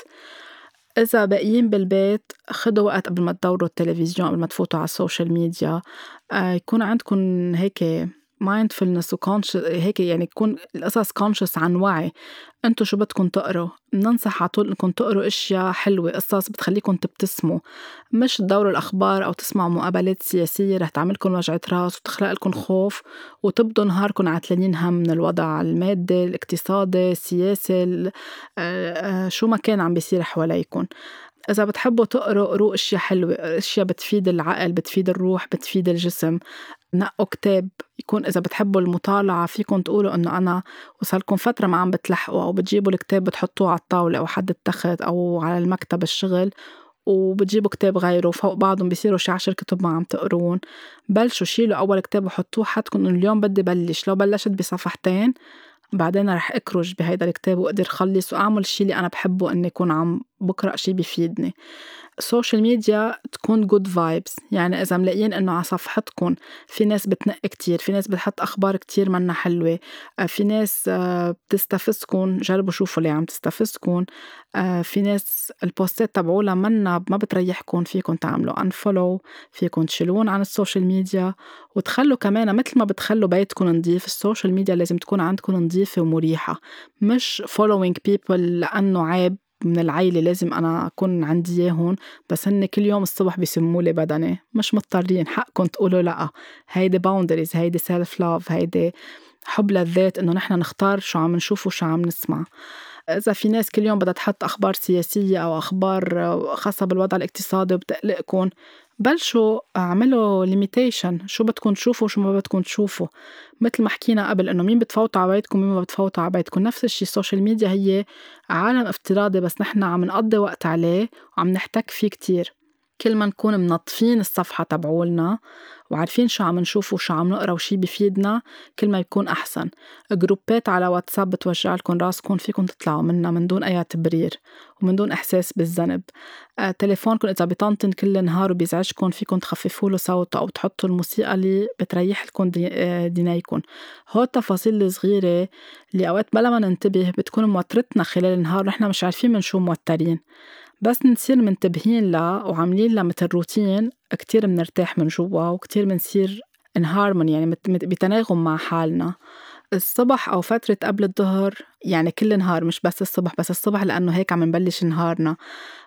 إذا باقيين بالبيت خدوا وقت قبل ما تدوروا التلفزيون قبل ما تفوتوا على ال social media آه يكون عندكم هيك mindfulness و conscious هيك يعني تكون القصص conscious عن وعي. انتو شو بدكم تقروا؟ بننصح على طول انكم تقروا أشياء حلوة قصص بتخليكم تبتسموا. مش تدوروا الأخبار أو تسمعوا مقابلات سياسية رح تعملكم وجعه راس وتخلق لكم خوف وتبدوا نهاركم عتلانين هم من الوضع المادي الاقتصادي السياسي آه، آه، شو ما كان عم بيصير حواليكم إذا بتحبوا تقروا قروا أشياء حلوة أشياء بتفيد العقل بتفيد الروح بتفيد الجسم نقوا كتاب يكون إذا بتحبوا المطالعة فيكم تقولوا إنه أنا وصلكم فترة ما عم بتلحقوا أو بتجيبوا الكتاب بتحطوه على الطاولة أو حد التخت أو على المكتب الشغل وبتجيبوا كتاب غيره فوق بعضهم بيصيروا شي عشر كتب ما عم تقرون بلشوا شيلوا أول كتاب وحطوه حدكم إنه اليوم بدي بلش لو بلشت بصفحتين بعدين رح اكرج بهيدا الكتاب وأقدر خلص وأعمل الشي اللي أنا بحبه إني أكون عم بقرأ شي بيفيدني ال social media تكون good vibes يعني إذا ملاقيين إنه على صفحتكم في ناس بتنق كتير في ناس بتحط أخبار كتير منا حلوة آه، في ناس آه، بتستفزكم جربوا شوفوا اللي عم تستفزكم آه، في ناس ال posts تبعولها منا ما بتريحكم فيكم تعملوا unfollow فيكم تشيلون عن ال social media وتخلوا كمان مثل ما بتخلوا بيتكم نظيف ال social media لازم تكون عندكم نظيفة ومريحة مش following people لأنه عيب. من العيلة لازم أنا أكون عندي إياهم بس هن كل يوم الصبح بيسموا لي بدني. مش مضطرين حقكم تقولوا لأ. هيدي boundaries هيدي self love هيدي حب للذات إنه نحن نختار شو عم نشوف وشو عم نسمع. إذا في ناس كل يوم بدها تحط أخبار سياسية أو أخبار خاصة بالوضع الاقتصادي وبتقلقكم بلشوا أعملوا limitation شو بدكم تشوفوا وشو ما بدكم تشوفوا. مثل ما حكينا قبل إنه مين بتفوتوا على بيتكم مين ما بتفوتوا على بيتكم. نفس الشيء ال social media هي عالم افتراضي بس نحن عم نقضي وقت عليه وعم نحتك فيه كتير. كل ما نكون منظفين الصفحة تبعولنا وعارفين شو عم نشوف وشو عم نقرا وشي بفيدنا كل ما يكون أحسن. جروبات على واتساب بتوجع لكم راسكم فيكم تطلعوا منها من دون أي تبرير ومن دون إحساس بالذنب. آه، تليفونكم إذا بيطنطن كل النهار وبيزعجكم فيكم تخففوا له صوته أو تحطوا الموسيقى اللي بتريح لكم آه، دينيكم. هو التفاصيل الصغيرة اللي أوقات بلا ما ننتبه بتكون موترتنا خلال النهار ونحن مش عارفين من شو موترين. بس نصير منتبهين لها وعاملين لها مثل روتين كتير منرتاح من جوا وكتير منصير in harmony يعني بتناغم مع حالنا. الصبح أو فترة قبل الظهر يعني كل نهار مش بس الصبح بس الصبح لأنه هيك عم نبلش نهارنا.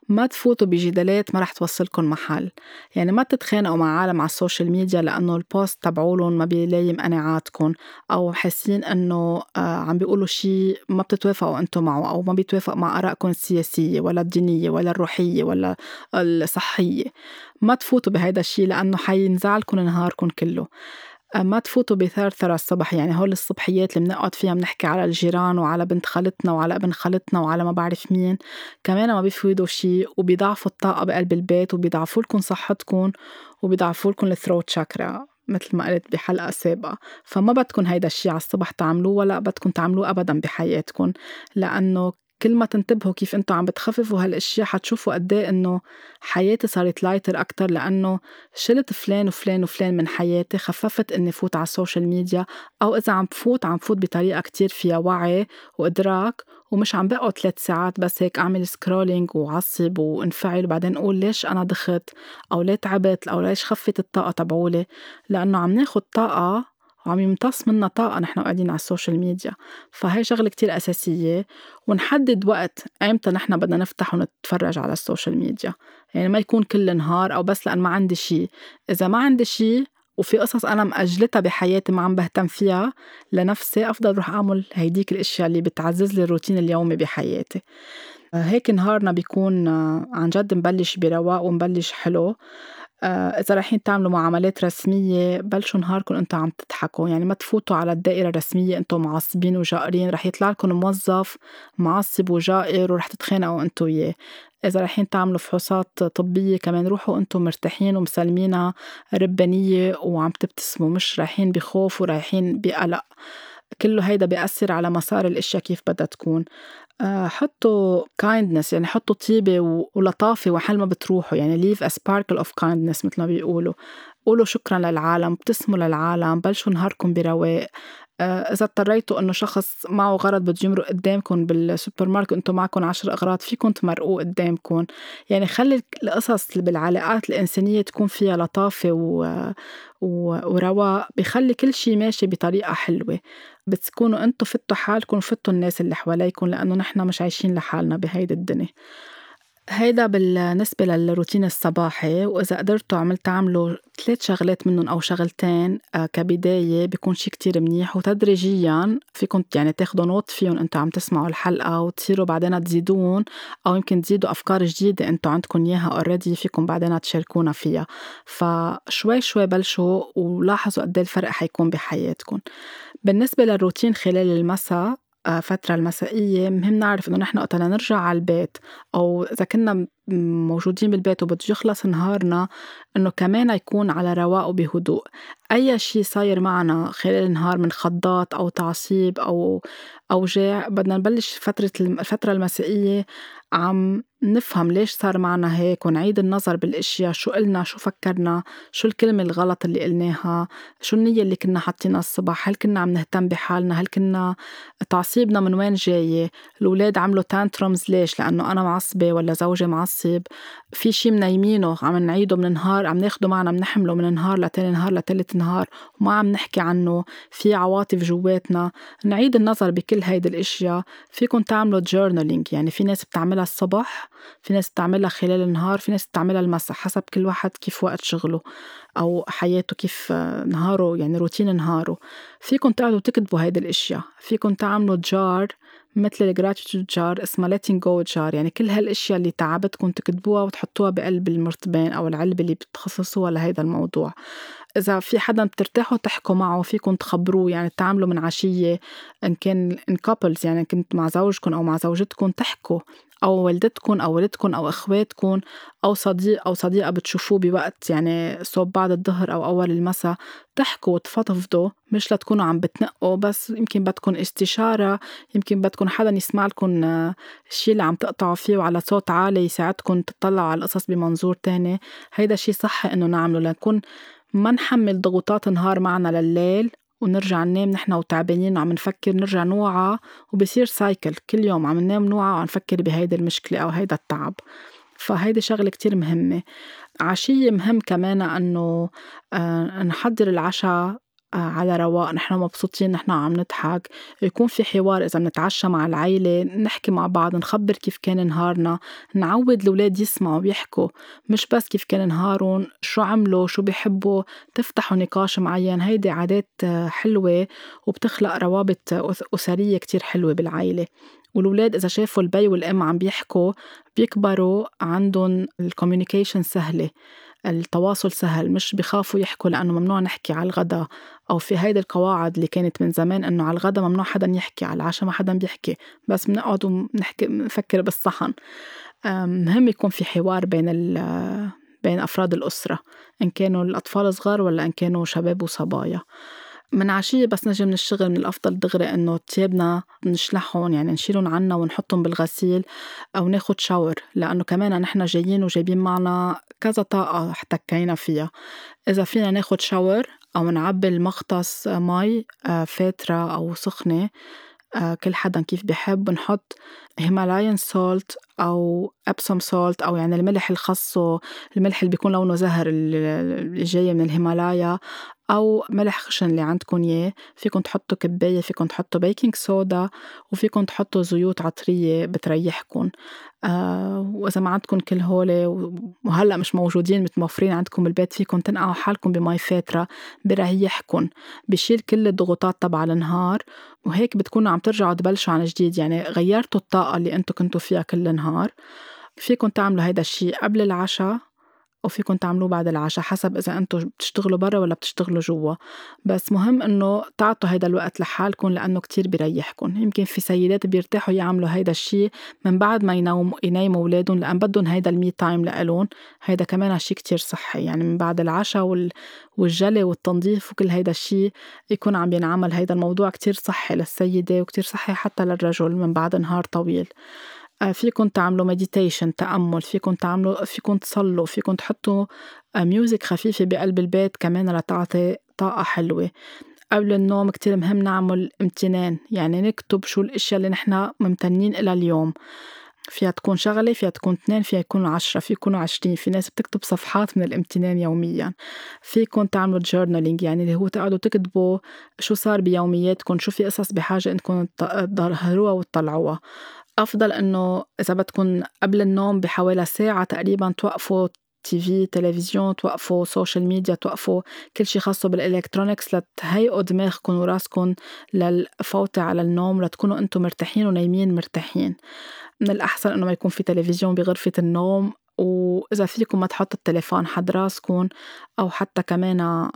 ما تفوتوا بجدالات ما رح توصلكم محل. يعني ما تتخانقوا مع عالم على ال social media لأنه ال post تبعولن ما بيلائم قناعاتكم أو حاسين أنه آه، عم بيقولوا شيء ما بتتوافقوا أنتم معه أو ما بيتوافق مع آرائكم السياسية ولا الدينية ولا الروحية ولا الصحية. ما تفوتوا بهيدا الشيء لأنه حينزعلكم نهاركم كله. ما تفوتوا بثرثرة الصبح. يعني هول الصبحيات اللي بنقعد فيها بنحكي على الجيران وعلى بنت خالتنا وعلى ابن خالتنا وعلى ما بعرف مين كمان ما بيفيدوا شيء وبيضعفوا الطاقة بقلب البيت وبيضعفوا لكم صحتكم وبيضعفوا لكم الثروت شاكرا مثل ما قلت بحلقة سابقة. فما بدكم هيدا الشيء على الصبح تعملوه ولا بدكم تعملوه أبدا بحياتكم لأنه كل ما تنتبهوا كيف أنتم عم بتخففوا هالأشياء حتشوفوا قد إيه إنه حياتي صارت lighter أكتر لأنه شلت فلان وفلان وفلان من حياتي خففت إني فوت على ال social media أو إذا عم بفوت عم بفوت بطريقة كتير فيها وعي وإدراك ومش عم بقعد ثلاث ساعات بس هيك أعمل scrolling وعصب وانفعل وبعدين أقول ليش أنا دخت؟ أو ليه تعبت؟ أو ليش خفت الطاقة تبعولي؟ لأنه عم ناخد طاقة وعم يمتص منا طاقة نحن قاعدين على ال social media. فهي شغلة كتير أساسية. ونحدد وقت أيمتى نحن بدنا نفتح ونتفرج على ال social media. يعني ما يكون كل نهار أو بس لأن ما عندي شي. إذا ما عندي شي وفي قصص أنا مأجلتها بحياتي ما عم بهتم فيها لنفسي أفضل روح أعمل هيديك الأشياء اللي بتعزز لي الروتين اليومي بحياتي. هيك نهارنا بيكون عن جد مبلش برواق ومبلش حلو. آه، إذا رايحين تعملوا معاملات رسمية بلشوا نهاركم أنتوا عم تضحكوا. يعني ما تفوتوا على الدائرة الرسمية أنتوا معصبين وجائرين. رح يطلع لكم موظف معصب وجائر ورح تتخانقوا أنتوا وياه إذا رايحين تعملوا فحوصات طبية كمان روحوا أنتم مرتاحين ومسلمينها ربانية وعم تبتسموا. مش رايحين بخوف ورايحين بقلق. كله هيدا بيأثر على مسار الأشياء كيف بدها تكون. آه، حطوا kindness يعني حطوا طيبة ولطافة وحل ما بتروحوا يعني leave a sparkle of kindness مثل ما بيقولوا. قولوا شكرا للعالم ابتسموا للعالم بلشوا نهاركم برواق. آه، إذا اضطريتوا إنه شخص معه غرض بده يمرق قدامكم بالسوبر ماركت وأنتم معكم عشر أغراض فيكم تمرقوه قدامكم. يعني خلي القصص بالعلاقات الإنسانية تكون فيها لطافة و... و... ورواق بخلي كل شيء ماشي بطريقة حلوة. بتكونوا أنتم فتوا حالكم وفتوا الناس اللي حواليكم لأنه نحن مش عايشين لحالنا بهيدي الدنيا. هيدا بالنسبة للروتين الصباحي وإذا قدرتوا عمل تعملوا ثلاث شغلات منهم أو شغلتين آه، كبداية بيكون شي كتير منيح وتدريجيا فيكم يعني تاخدوا note فيهم أنتوا عم تسمعوا الحلقة وتصيروا بعدين تزيدون أو يمكن تزيدوا أفكار جديدة أنتوا عندكم إياها already فيكم بعدين تشاركونا فيها. فشوي شوي بلشوا ولاحظوا قد إيه الفرق حيكون بحياتكم بالنسبة للروتين خلال المساء آه، فترة المسائية مهم نعرف إنه نحن وقت نرجع على البيت أو إذا كنا موجودين بالبيت وبده يخلص نهارنا إنه كمان يكون على رواق وبهدوء أي شي صاير معنا خلال النهار من خضات أو تعصيب أو أوجاع بدنا نبلش فترة الفترة المسائية عم نفهم ليش صار معنا هيك ونعيد النظر بالأشياء شو قلنا شو فكرنا شو الكلمة الغلط اللي قلناها شو النية اللي كنا حاطينها الصبح هل كنا عم نهتم بحالنا هل كنا تعصيبنا من وين جاية الأولاد عملوا tantrums ليش؟ لأنه أنا معصبة ولا زوجي معصب في شي منيمينه عم نعيده من نهار عم ناخده معنا بنحمله من نهار لتاني نهار لتالت نهار وما عم نحكي عنه. في عواطف جواتنا. نعيد النظر بكل هيدي الأشياء. فيكم تعملوا journaling يعني في ناس بتعملها الصبح في ناس بتعملها خلال النهار في ناس بتعملها المساء حسب كل واحد كيف وقت شغله أو حياته كيف نهاره يعني روتين نهاره. فيكم تقعدوا تكتبوا هيدي الأشياء. فيكم تعملوا jar مثل ال gratitude jar اسمها letting go jar يعني كل هالأشياء اللي تعبتكم تكتبوها وتحطوها بقلب المرتبان أو العلبه اللي بتخصصوها لهيدا الموضوع. إذا في حدا بترتاحوا تحكوا معه فيكم تخبروه يعني تعملوا من عشية إن كان إن couples يعني كنت مع زوجكم أو مع زوجتكم تحكوا. أو والدتكم أو والدكم أو إخواتكم أو صديق أو صديقة بتشوفوه بوقت يعني صوب بعد الظهر أو أول المساء تحكوا وتفضفضوا مش لتكونوا عم بتنقوا بس يمكن بدكم استشارة يمكن بدكم حدا يسمع لكم الشي اللي عم تقطعوا فيه وعلى صوت عالي يساعدكم تطلعوا على القصص بمنظور تاني. هيدا شي صحي إنه نعمله لنكون ما نحمل ضغوطات نهار معنا لليل ونرجع ننام نحن وتعبانين وعم نفكر نرجع نوعى وبصير سايكل كل يوم عم ننام نوعى وعم نفكر بهيدي المشكلة أو هيدا التعب. فهيدي شغلة كتير مهمة. عشية مهم كمان أنه آه، نحضر العشاء على رواق نحن مبسوطين نحن عم نضحك. يكون في حوار إذا بنتعشى مع العيلة نحكي مع بعض نخبر كيف كان نهارنا نعود الأولاد يسمعوا ويحكوا مش بس كيف كان نهارهم شو عملوا شو بيحبوا تفتحوا نقاش معين. هيدي عادات آه، حلوة وبتخلق روابط أسرية كتير حلوة بالعيلة. والولاد إذا شافوا البي والأم عم بيحكوا بيكبروا عندهم ال communication سهلة. التواصل سهل مش بخافوا يحكوا لأنه ممنوع نحكي على الغدا أو في هيدي القواعد اللي كانت من زمان إنه على الغدا ممنوع حدا يحكي على العشاء ما حدا بيحكي بس بنقعد ونحكي نفكر بالصحن. مهم يكون في حوار بين بين أفراد الأسرة إن كانوا الأطفال صغار ولا إن كانوا شباب وصبايا. من عشية بس نجي من الشغل من الأفضل دغري إنه تيابنا نشلحهم يعني نشيلهم عنا ونحطهم بالغسيل أو ناخد shower لأنه كمان نحن جايين وجايبين معنا كذا طاقة احتكينا فيها. إذا فينا ناخد shower أو نعبي المغطس مي آه، فاترة أو سخنة آه، كل حدا كيف بحب نحط Himalayan salt أو Epsom salt أو يعني الملح الخاصه الملح اللي بيكون لونه زهر اللي جاي من الهيمالايا أو ملح خشن اللي عندكم إياه. فيكم تحطوا كباية فيكم تحطوا بيكنج صودا وفيكم تحطوا زيوت عطرية بتريحكم آه وإذا ما عندكم كل هول وهلأ مش موجودين متوفرين عندكم بالبيت فيكم تنقعوا حالكم بمي فاترة بريحكم بشيل كل الضغوطات تبع النهار وهيك بتكونوا عم ترجعوا تبلشوا عن جديد. يعني غيرتوا الطاقة اللي أنتم كنتوا فيها كل النهار. فيكم تعملوا هيدا الشيء قبل العشاء وفيكم تعملوه بعد العشاء حسب إذا أنتم بتشتغلوا برا ولا بتشتغلوا جوا. بس مهم إنه تعطوا هيدا الوقت لحالكم لأنه كتير بيريحكم. يمكن في سيدات بيرتاحوا يعملوا هيدا الشيء من بعد ما يناموا يناموا أولادهم لأن بدهم هيدا المي تايم لإلهم. هيدا كمان شيء كتير صحي. يعني من بعد العشاء وال... والجلي والتنظيف وكل هيدا الشيء يكون عم ينعمل. هيدا الموضوع كتير صحي للسيدة وكتير صحي حتى للرجل من بعد نهار طويل. فيكم تعملوا meditation تأمل فيكم تعملوا فيكم تصلوا فيكم تحطوا music خفيفة بقلب البيت كمان لتعطي طاقة حلوة. قبل النوم كتير مهم نعمل امتنان يعني نكتب شو الأشياء اللي نحن ممتنين إلها اليوم. فيها تكون شغلة فيها تكون اثنين فيها يكونوا عشرة في يكونوا عشرين في ناس بتكتب صفحات من الامتنان يوميا. فيكم تعملوا journaling يعني اللي هو تقعدوا تكتبوا شو صار بيومياتكم شو في قصص بحاجة إنكم تظهروها وتطلعوها. أفضل إنه إذا بدكم قبل النوم بحوالي ساعة تقريبا توقفوا TV تلفزيون توقفوا social media توقفوا كل شيء خاصه بال electronics لتهيئوا دماغكم وراسكم للفوتة على النوم لتكونوا أنتم مرتاحين ونايمين مرتاحين. من الأحسن إنه ما يكون في تلفزيون بغرفة النوم وإذا فيكم ما تحطوا التليفون حد راسكم أو حتى كمان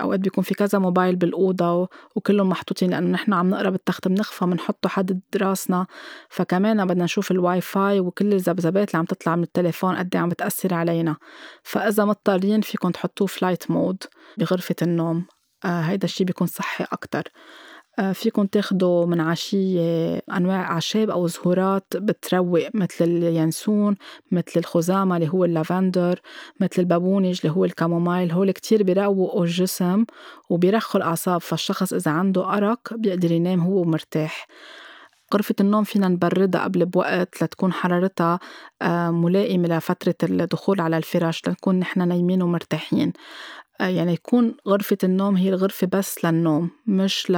أوقات بيكون في كذا موبايل بالأوضة وكلهم محطوطين لأنه نحن عم نقرأ بالتخت بنغفى بنحطه حد راسنا. فكمان بدنا نشوف الواي فاي وكل الذبذبات اللي عم تطلع من التليفون قد إيه عم بتأثر علينا. فإذا مضطرين فيكم تحطوه flight mode بغرفة النوم. آه هيدا الشي بيكون صحي أكتر. آه، فيكن تاخدوا من عشية أنواع أعشاب أو زهورات بتروق مثل اليانسون مثل الخزامة اللي هو اللافندر مثل البابونج اللي هو ال chamomile هول كتير بيروقوا الجسم وبيرخوا الأعصاب. فالشخص إذا عنده أرق بيقدر ينام هو مرتاح غرفة النوم فينا نبردها قبل بوقت لتكون حرارتها آه، ملائمة لفترة الدخول على الفراش لنكون نحن نايمين ومرتاحين. آه، يعني يكون غرفة النوم هي الغرفة بس للنوم مش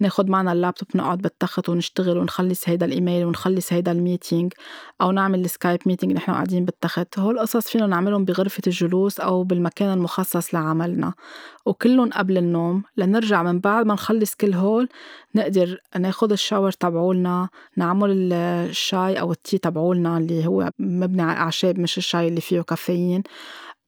لناخد معنا اللابتوب نقعد بالتخت ونشتغل ونخلص هيدا الإيميل ونخلص هيدا ال meeting أو نعمل ال Skype meeting نحن قاعدين بالتخت. هول القصص فينا نعملهم بغرفة الجلوس أو بالمكان المخصص لعملنا. وكلهم قبل النوم لنرجع من بعد ما نخلص كل هول نقدر ناخد ال shower تبعولنا نعمل الشاي أو ال tea تبعولنا اللي هو مبني على أعشاب مش الشاي اللي فيه كافيين.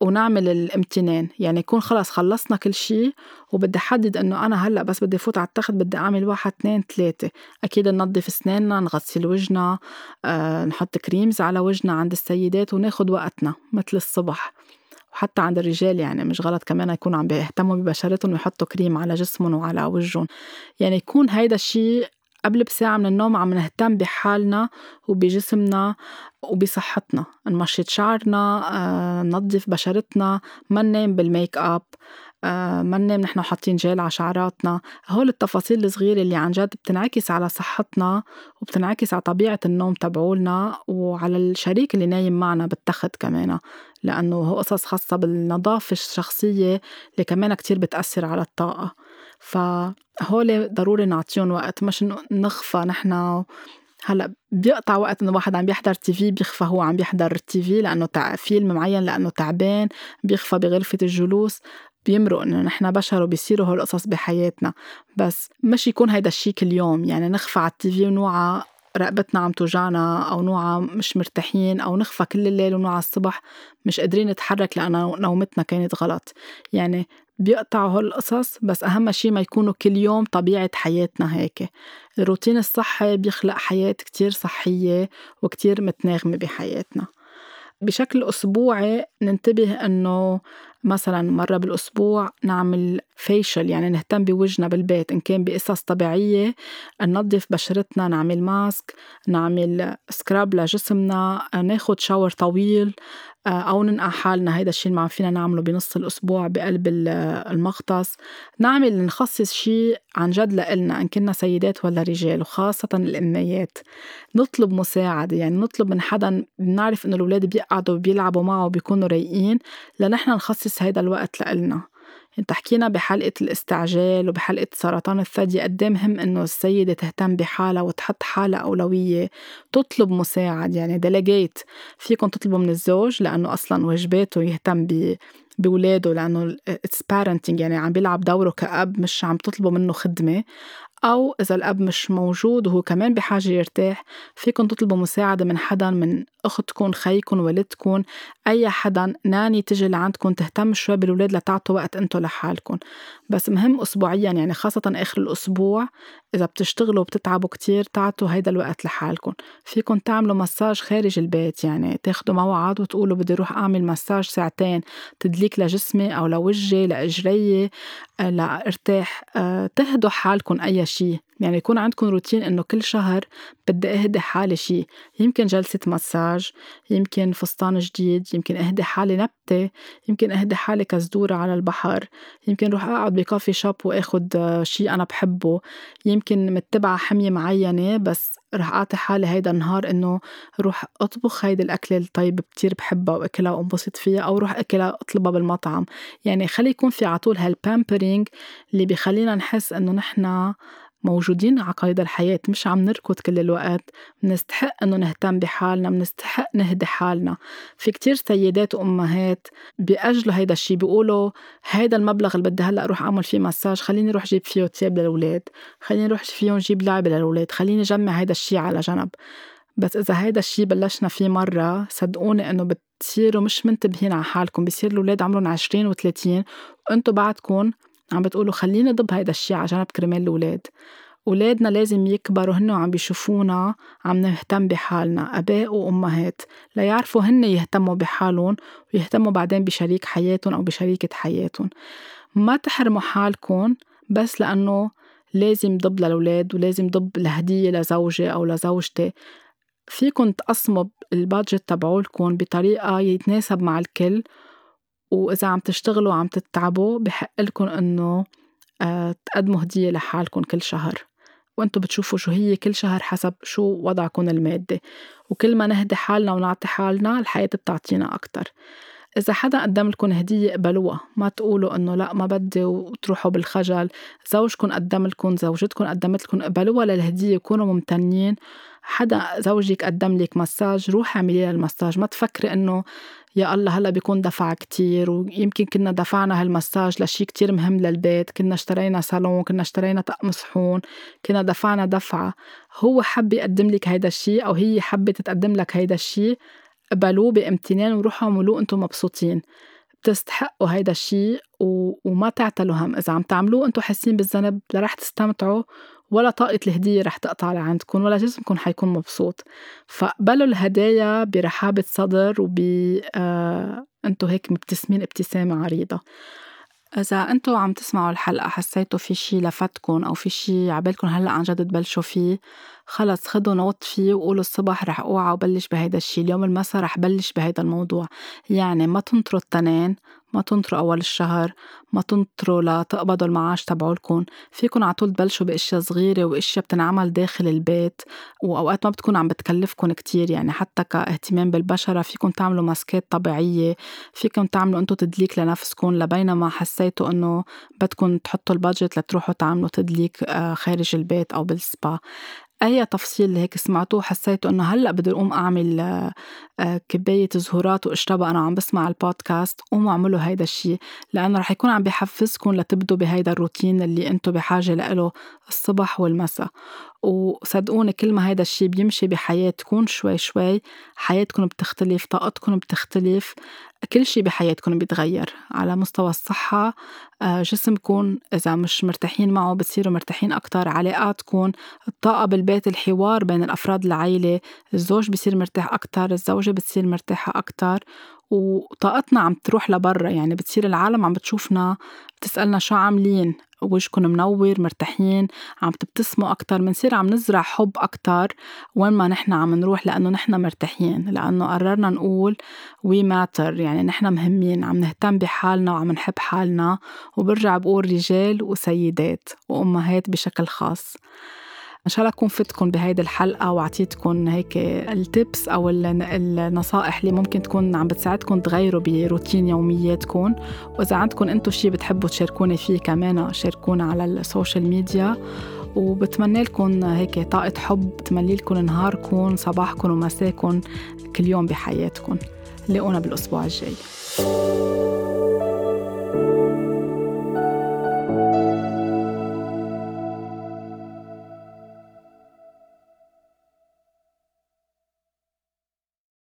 ونعمل الامتنان. يعني يكون خلص خلصنا كل شي وبدي حدد إنه أنا هلأ بس بدي فوت على التخت بدي أعمل واحد اثنين ثلاثة. أكيد ننظف أسناننا نغسل وجهنا أه نحط creams على وجهنا عند السيدات وناخد وقتنا مثل الصبح. وحتى عند الرجال يعني مش غلط كمان يكونوا عم بيهتموا ببشرتهم ويحطوا كريم على جسمهم وعلى وجههم. يعني يكون هيدا الشيء قبل بساعة من النوم عم نهتم بحالنا وبجسمنا وبصحتنا. نمشط شعرنا آه، ننظف بشرتنا. ما ننام بالميك أب آه، ما ننام نحن حاطين جيل على شعراتنا. هول التفاصيل الصغيرة اللي عن جد بتنعكس على صحتنا وبتنعكس على طبيعة النوم تبعولنا وعلى الشريك اللي نايم معنا بالتخت كمان. لأنه هو قصص خاصة بالنظافة الشخصية اللي كمان كتير بتأثر على الطاقة. فهول ضروري نعطيهم وقت مش نخفى نحن. هلأ بيقطع وقت إنه واحد عم بيحضر تي في بيخفى هو عم بيحضر تي في لأنه تع... فيلم معين لأنه تعبان بيخفى بغرفة الجلوس بيمرق إنه نحن بشر وبيصيروا هول القصص بحياتنا. بس مش يكون هيدا الشيء كل يوم يعني نخفى على التي في ونوعى رقبتنا عم توجعنا أو نوعى مش مرتاحين أو نخفى كل الليل ونوعى الصبح مش قادرين نتحرك لأن نومتنا كانت غلط. يعني بيقطعوا هول القصص بس أهم شي ما يكونوا كل يوم طبيعة حياتنا هيك. الروتين الصحي بيخلق حياة كتير صحية وكتير متناغمة بحياتنا. بشكل أسبوعي ننتبه إنه مثلا مرة بالأسبوع نعمل فيشل يعني نهتم بوجهنا بالبيت إن كان بقصص طبيعية ننظف بشرتنا نعمل ماسك نعمل سكراب لجسمنا ناخد شاور طويل آه، أو ننقع حالنا. هيدا الشيء اللي ما فينا نعمله بنص الأسبوع بقلب المغطس. نعمل نخصص شيء عن جد لإلنا إن كنا سيدات ولا رجال وخاصة الأميات. نطلب مساعدة يعني نطلب من حدا بنعرف إنه الأولاد بيقعدوا بيلعبوا معه وبيكونوا رايقين. لنحن نخصص هيدا الوقت لإلنا. انت حكينا بحلقة الاستعجال وبحلقة سرطان الثدي قد مهم إنه السيدة تهتم بحالها وتحط حالها أولوية تطلب مساعد يعني delegate فيكم تطلبوا من الزوج لأنه أصلا واجباته يهتم ب بولاده لأنه it's parenting يعني عم بيلعب دوره كأب مش عم تطلبوا منه خدمة. أو إذا الأب مش موجود وهو كمان بحاجة يرتاح فيكن تطلبوا مساعدة من حدا من أختكم خيكم والدكم أي حدا nanny تجي لعندكم تهتم شوي بالولاد لتعطوا وقت أنتوا لحالكم بس مهم أسبوعيا يعني خاصة آخر الأسبوع إذا بتشتغلوا وبتتعبوا كتير تعطوا هيدا الوقت لحالكم فيكن تعملوا مساج خارج البيت يعني تاخدوا موعد وتقولوا بدي روح أعمل مساج ساعتين تدليك لجسمي أو لوجهي لإجري آه، لأرتاح. آه، تهدوا حالكم أي يعني يكون عندكم روتين إنه كل شهر بدي أهدي حالي شيء يمكن جلسة مساج يمكن فستان جديد يمكن أهدي حالي نبتة يمكن أهدي حالي كزدورة على البحر يمكن روح أقعد بكافي شوب وأخد آه، شيء أنا بحبه. يمكن متبعة حمية معينة بس رح أعطي حالي هيدا النهار إنه روح أطبخ هيدي الأكلة الطيبة كتير بحبها وأكلها وأنبسط فيها أو روح أكلها أطلبها بالمطعم. يعني خلي يكون في عطول هالبامبرينج اللي بيخلينا نحس إنه نحنا موجودين على قيد الحياة مش عم نركض كل الوقت منستحق إنه نهتم بحالنا منستحق نهدي حالنا. في كتير سيدات وأمهات بيأجلوا هيدا الشي بيقولوا هيدا المبلغ اللي بدي هلأ أروح أعمل فيه مساج خليني أروح جيب فيه تياب للأولاد خليني أروح فيهم جيب لعبة للأولاد خليني جمع هيدا الشي على جنب. بس إذا هيدا الشي بلشنا فيه مرة صدقوني إنه بتصيروا مش منتبهين على حالكم بصير الأولاد عمرهم عشرين وثلاثين وأنتوا بعدكم عم بتقولوا خليني ضب هيدا الشي على جنب كرمال الأولاد. أولادنا لازم يكبروا هن وعم بيشوفونا عم نهتم بحالنا أباء وأمهات. ليعرفوا هن يهتموا بحالهم ويهتموا بعدين بشريك حياتهم أو بشريكة حياتهم. ما تحرموا حالكم بس لأنه لازم ضب للأولاد ولازم ضب الهدية لزوجي أو لزوجتي. فيكن تقسموا البادجت تبعولكن بطريقة يتناسب مع الكل وإذا عم تشتغلوا وعم تتعبوا بحق لكم إنه آه، تقدموا هدية لحالكم كل شهر. وأنتم بتشوفوا شو هي كل شهر حسب شو وضعكم المادي. وكل ما نهدي حالنا ونعطي حالنا الحياة بتعطينا أكتر. إذا حدا قدم لكم هدية قبلوها ما تقولوا إنه لا ما بدي وتروحوا بالخجل. زوجكم قدم لكم زوجتكم قدمت لكم قبلوها للهدية كونوا ممتنين. حدا زوجك قدم لك مساج روحي اعملي المساج. ما تفكري إنه يا الله هلأ بيكون دفع كتير ويمكن كنا دفعنا هالمساج لشي كتير مهم للبيت. كنا اشترينا صالون كنا اشترينا طقم صحون كنا دفعنا دفعة. هو حب يقدم لك هيدا الشي أو هي حبت تقدم لك هيدا الشي قبلوه بامتنان وروحوا اعملوه أنتم مبسوطين. بتستحقوا هيدا الشيء و... وما تعتلوا هم. إذا عم تعملوه أنتم حاسين بالذنب لا رح تستمتعوا ولا طاقة الهدية رح تقطع لعندكم ولا جسمكم حيكون مبسوط. فقبلوا الهدايا برحابة صدر وب آه... أنتم هيك مبتسمين ابتسامة عريضة. إذا أنتم عم تسمعوا الحلقة حسيتوا في شي لفتكن أو في شي عبالكم هلأ عن جد تبلشوا فيه خلص خدوا نوت فيه وقولوا الصبح رح أوعى وبلش بهيدا الشي اليوم المسا رح بلش بهيدا الموضوع. يعني ما تنطروا التنين ما تنطروا أول الشهر ما تنطروا لتقبضوا المعاش تبعولكم. فيكن على طول تبلشوا بأشياء صغيرة وأشياء بتنعمل داخل البيت. وأوقات ما بتكون عم بتكلفكم كتير يعني حتى كاهتمام بالبشرة فيكم تعملوا ماسكات طبيعية فيكم تعملوا أنتوا تدليك لنفسكم لبينما حسيتوا إنه بدكم تحطوا البادجت لتروحوا تعملوا تدليك آه، خارج البيت أو بالسبا. أي تفصيل هيك سمعتوه حسيتوا إنه هلأ بدي أقوم أعمل آه، كباية زهورات وأشربها أنا عم بسمع البودكاست قوموا اعملوا هيدا الشيء لأنه رح يكون عم بحفزكم لتبدوا بهيدا الروتين اللي أنتم بحاجة لإله الصبح والمساء. وصدقوني كل ما هيدا الشيء بيمشي بحياتكم شوي شوي حياتكم بتختلف طاقتكم بتختلف كل شيء بحياتكم بيتغير. على مستوى الصحة آه، جسمكم إذا مش مرتاحين معه بتصيروا مرتاحين أكتر علاقاتكم الطاقة بالبيت الحوار بين الأفراد العائلة الزوج بصير مرتاح أكتر الزوجة بتصير مرتاحة أكتر. وطاقتنا عم تروح لبرا يعني بتصير العالم عم بتشوفنا بتسألنا شو عاملين؟ وجهكم منور مرتاحين؟ عم تبتسموا أكتر منصير عم نزرع حب أكتر وين ما نحن عم نروح لأنه نحن مرتاحين لأنه قررنا نقول we matter يعني نحن مهمين عم نهتم بحالنا وعم نحب حالنا وبرجع بقول رجال وسيدات وأمهات بشكل خاص. إن شاء الله أكون فتكم بهيدي الحلقة وأعطيتكم هيك ال tips أو النصائح اللي ممكن تكون عم بتساعدكم تغيروا بروتين يومياتكم. وإذا عندكم أنتم شيء بتحبوا تشاركوني فيه كمان شاركونا على ال social media. وبتمنى لكم هيك طاقة حب تملي لكم نهاركم صباحكم ومساكم كل يوم بحياتكم. لاقونا بالأسبوع الجاي.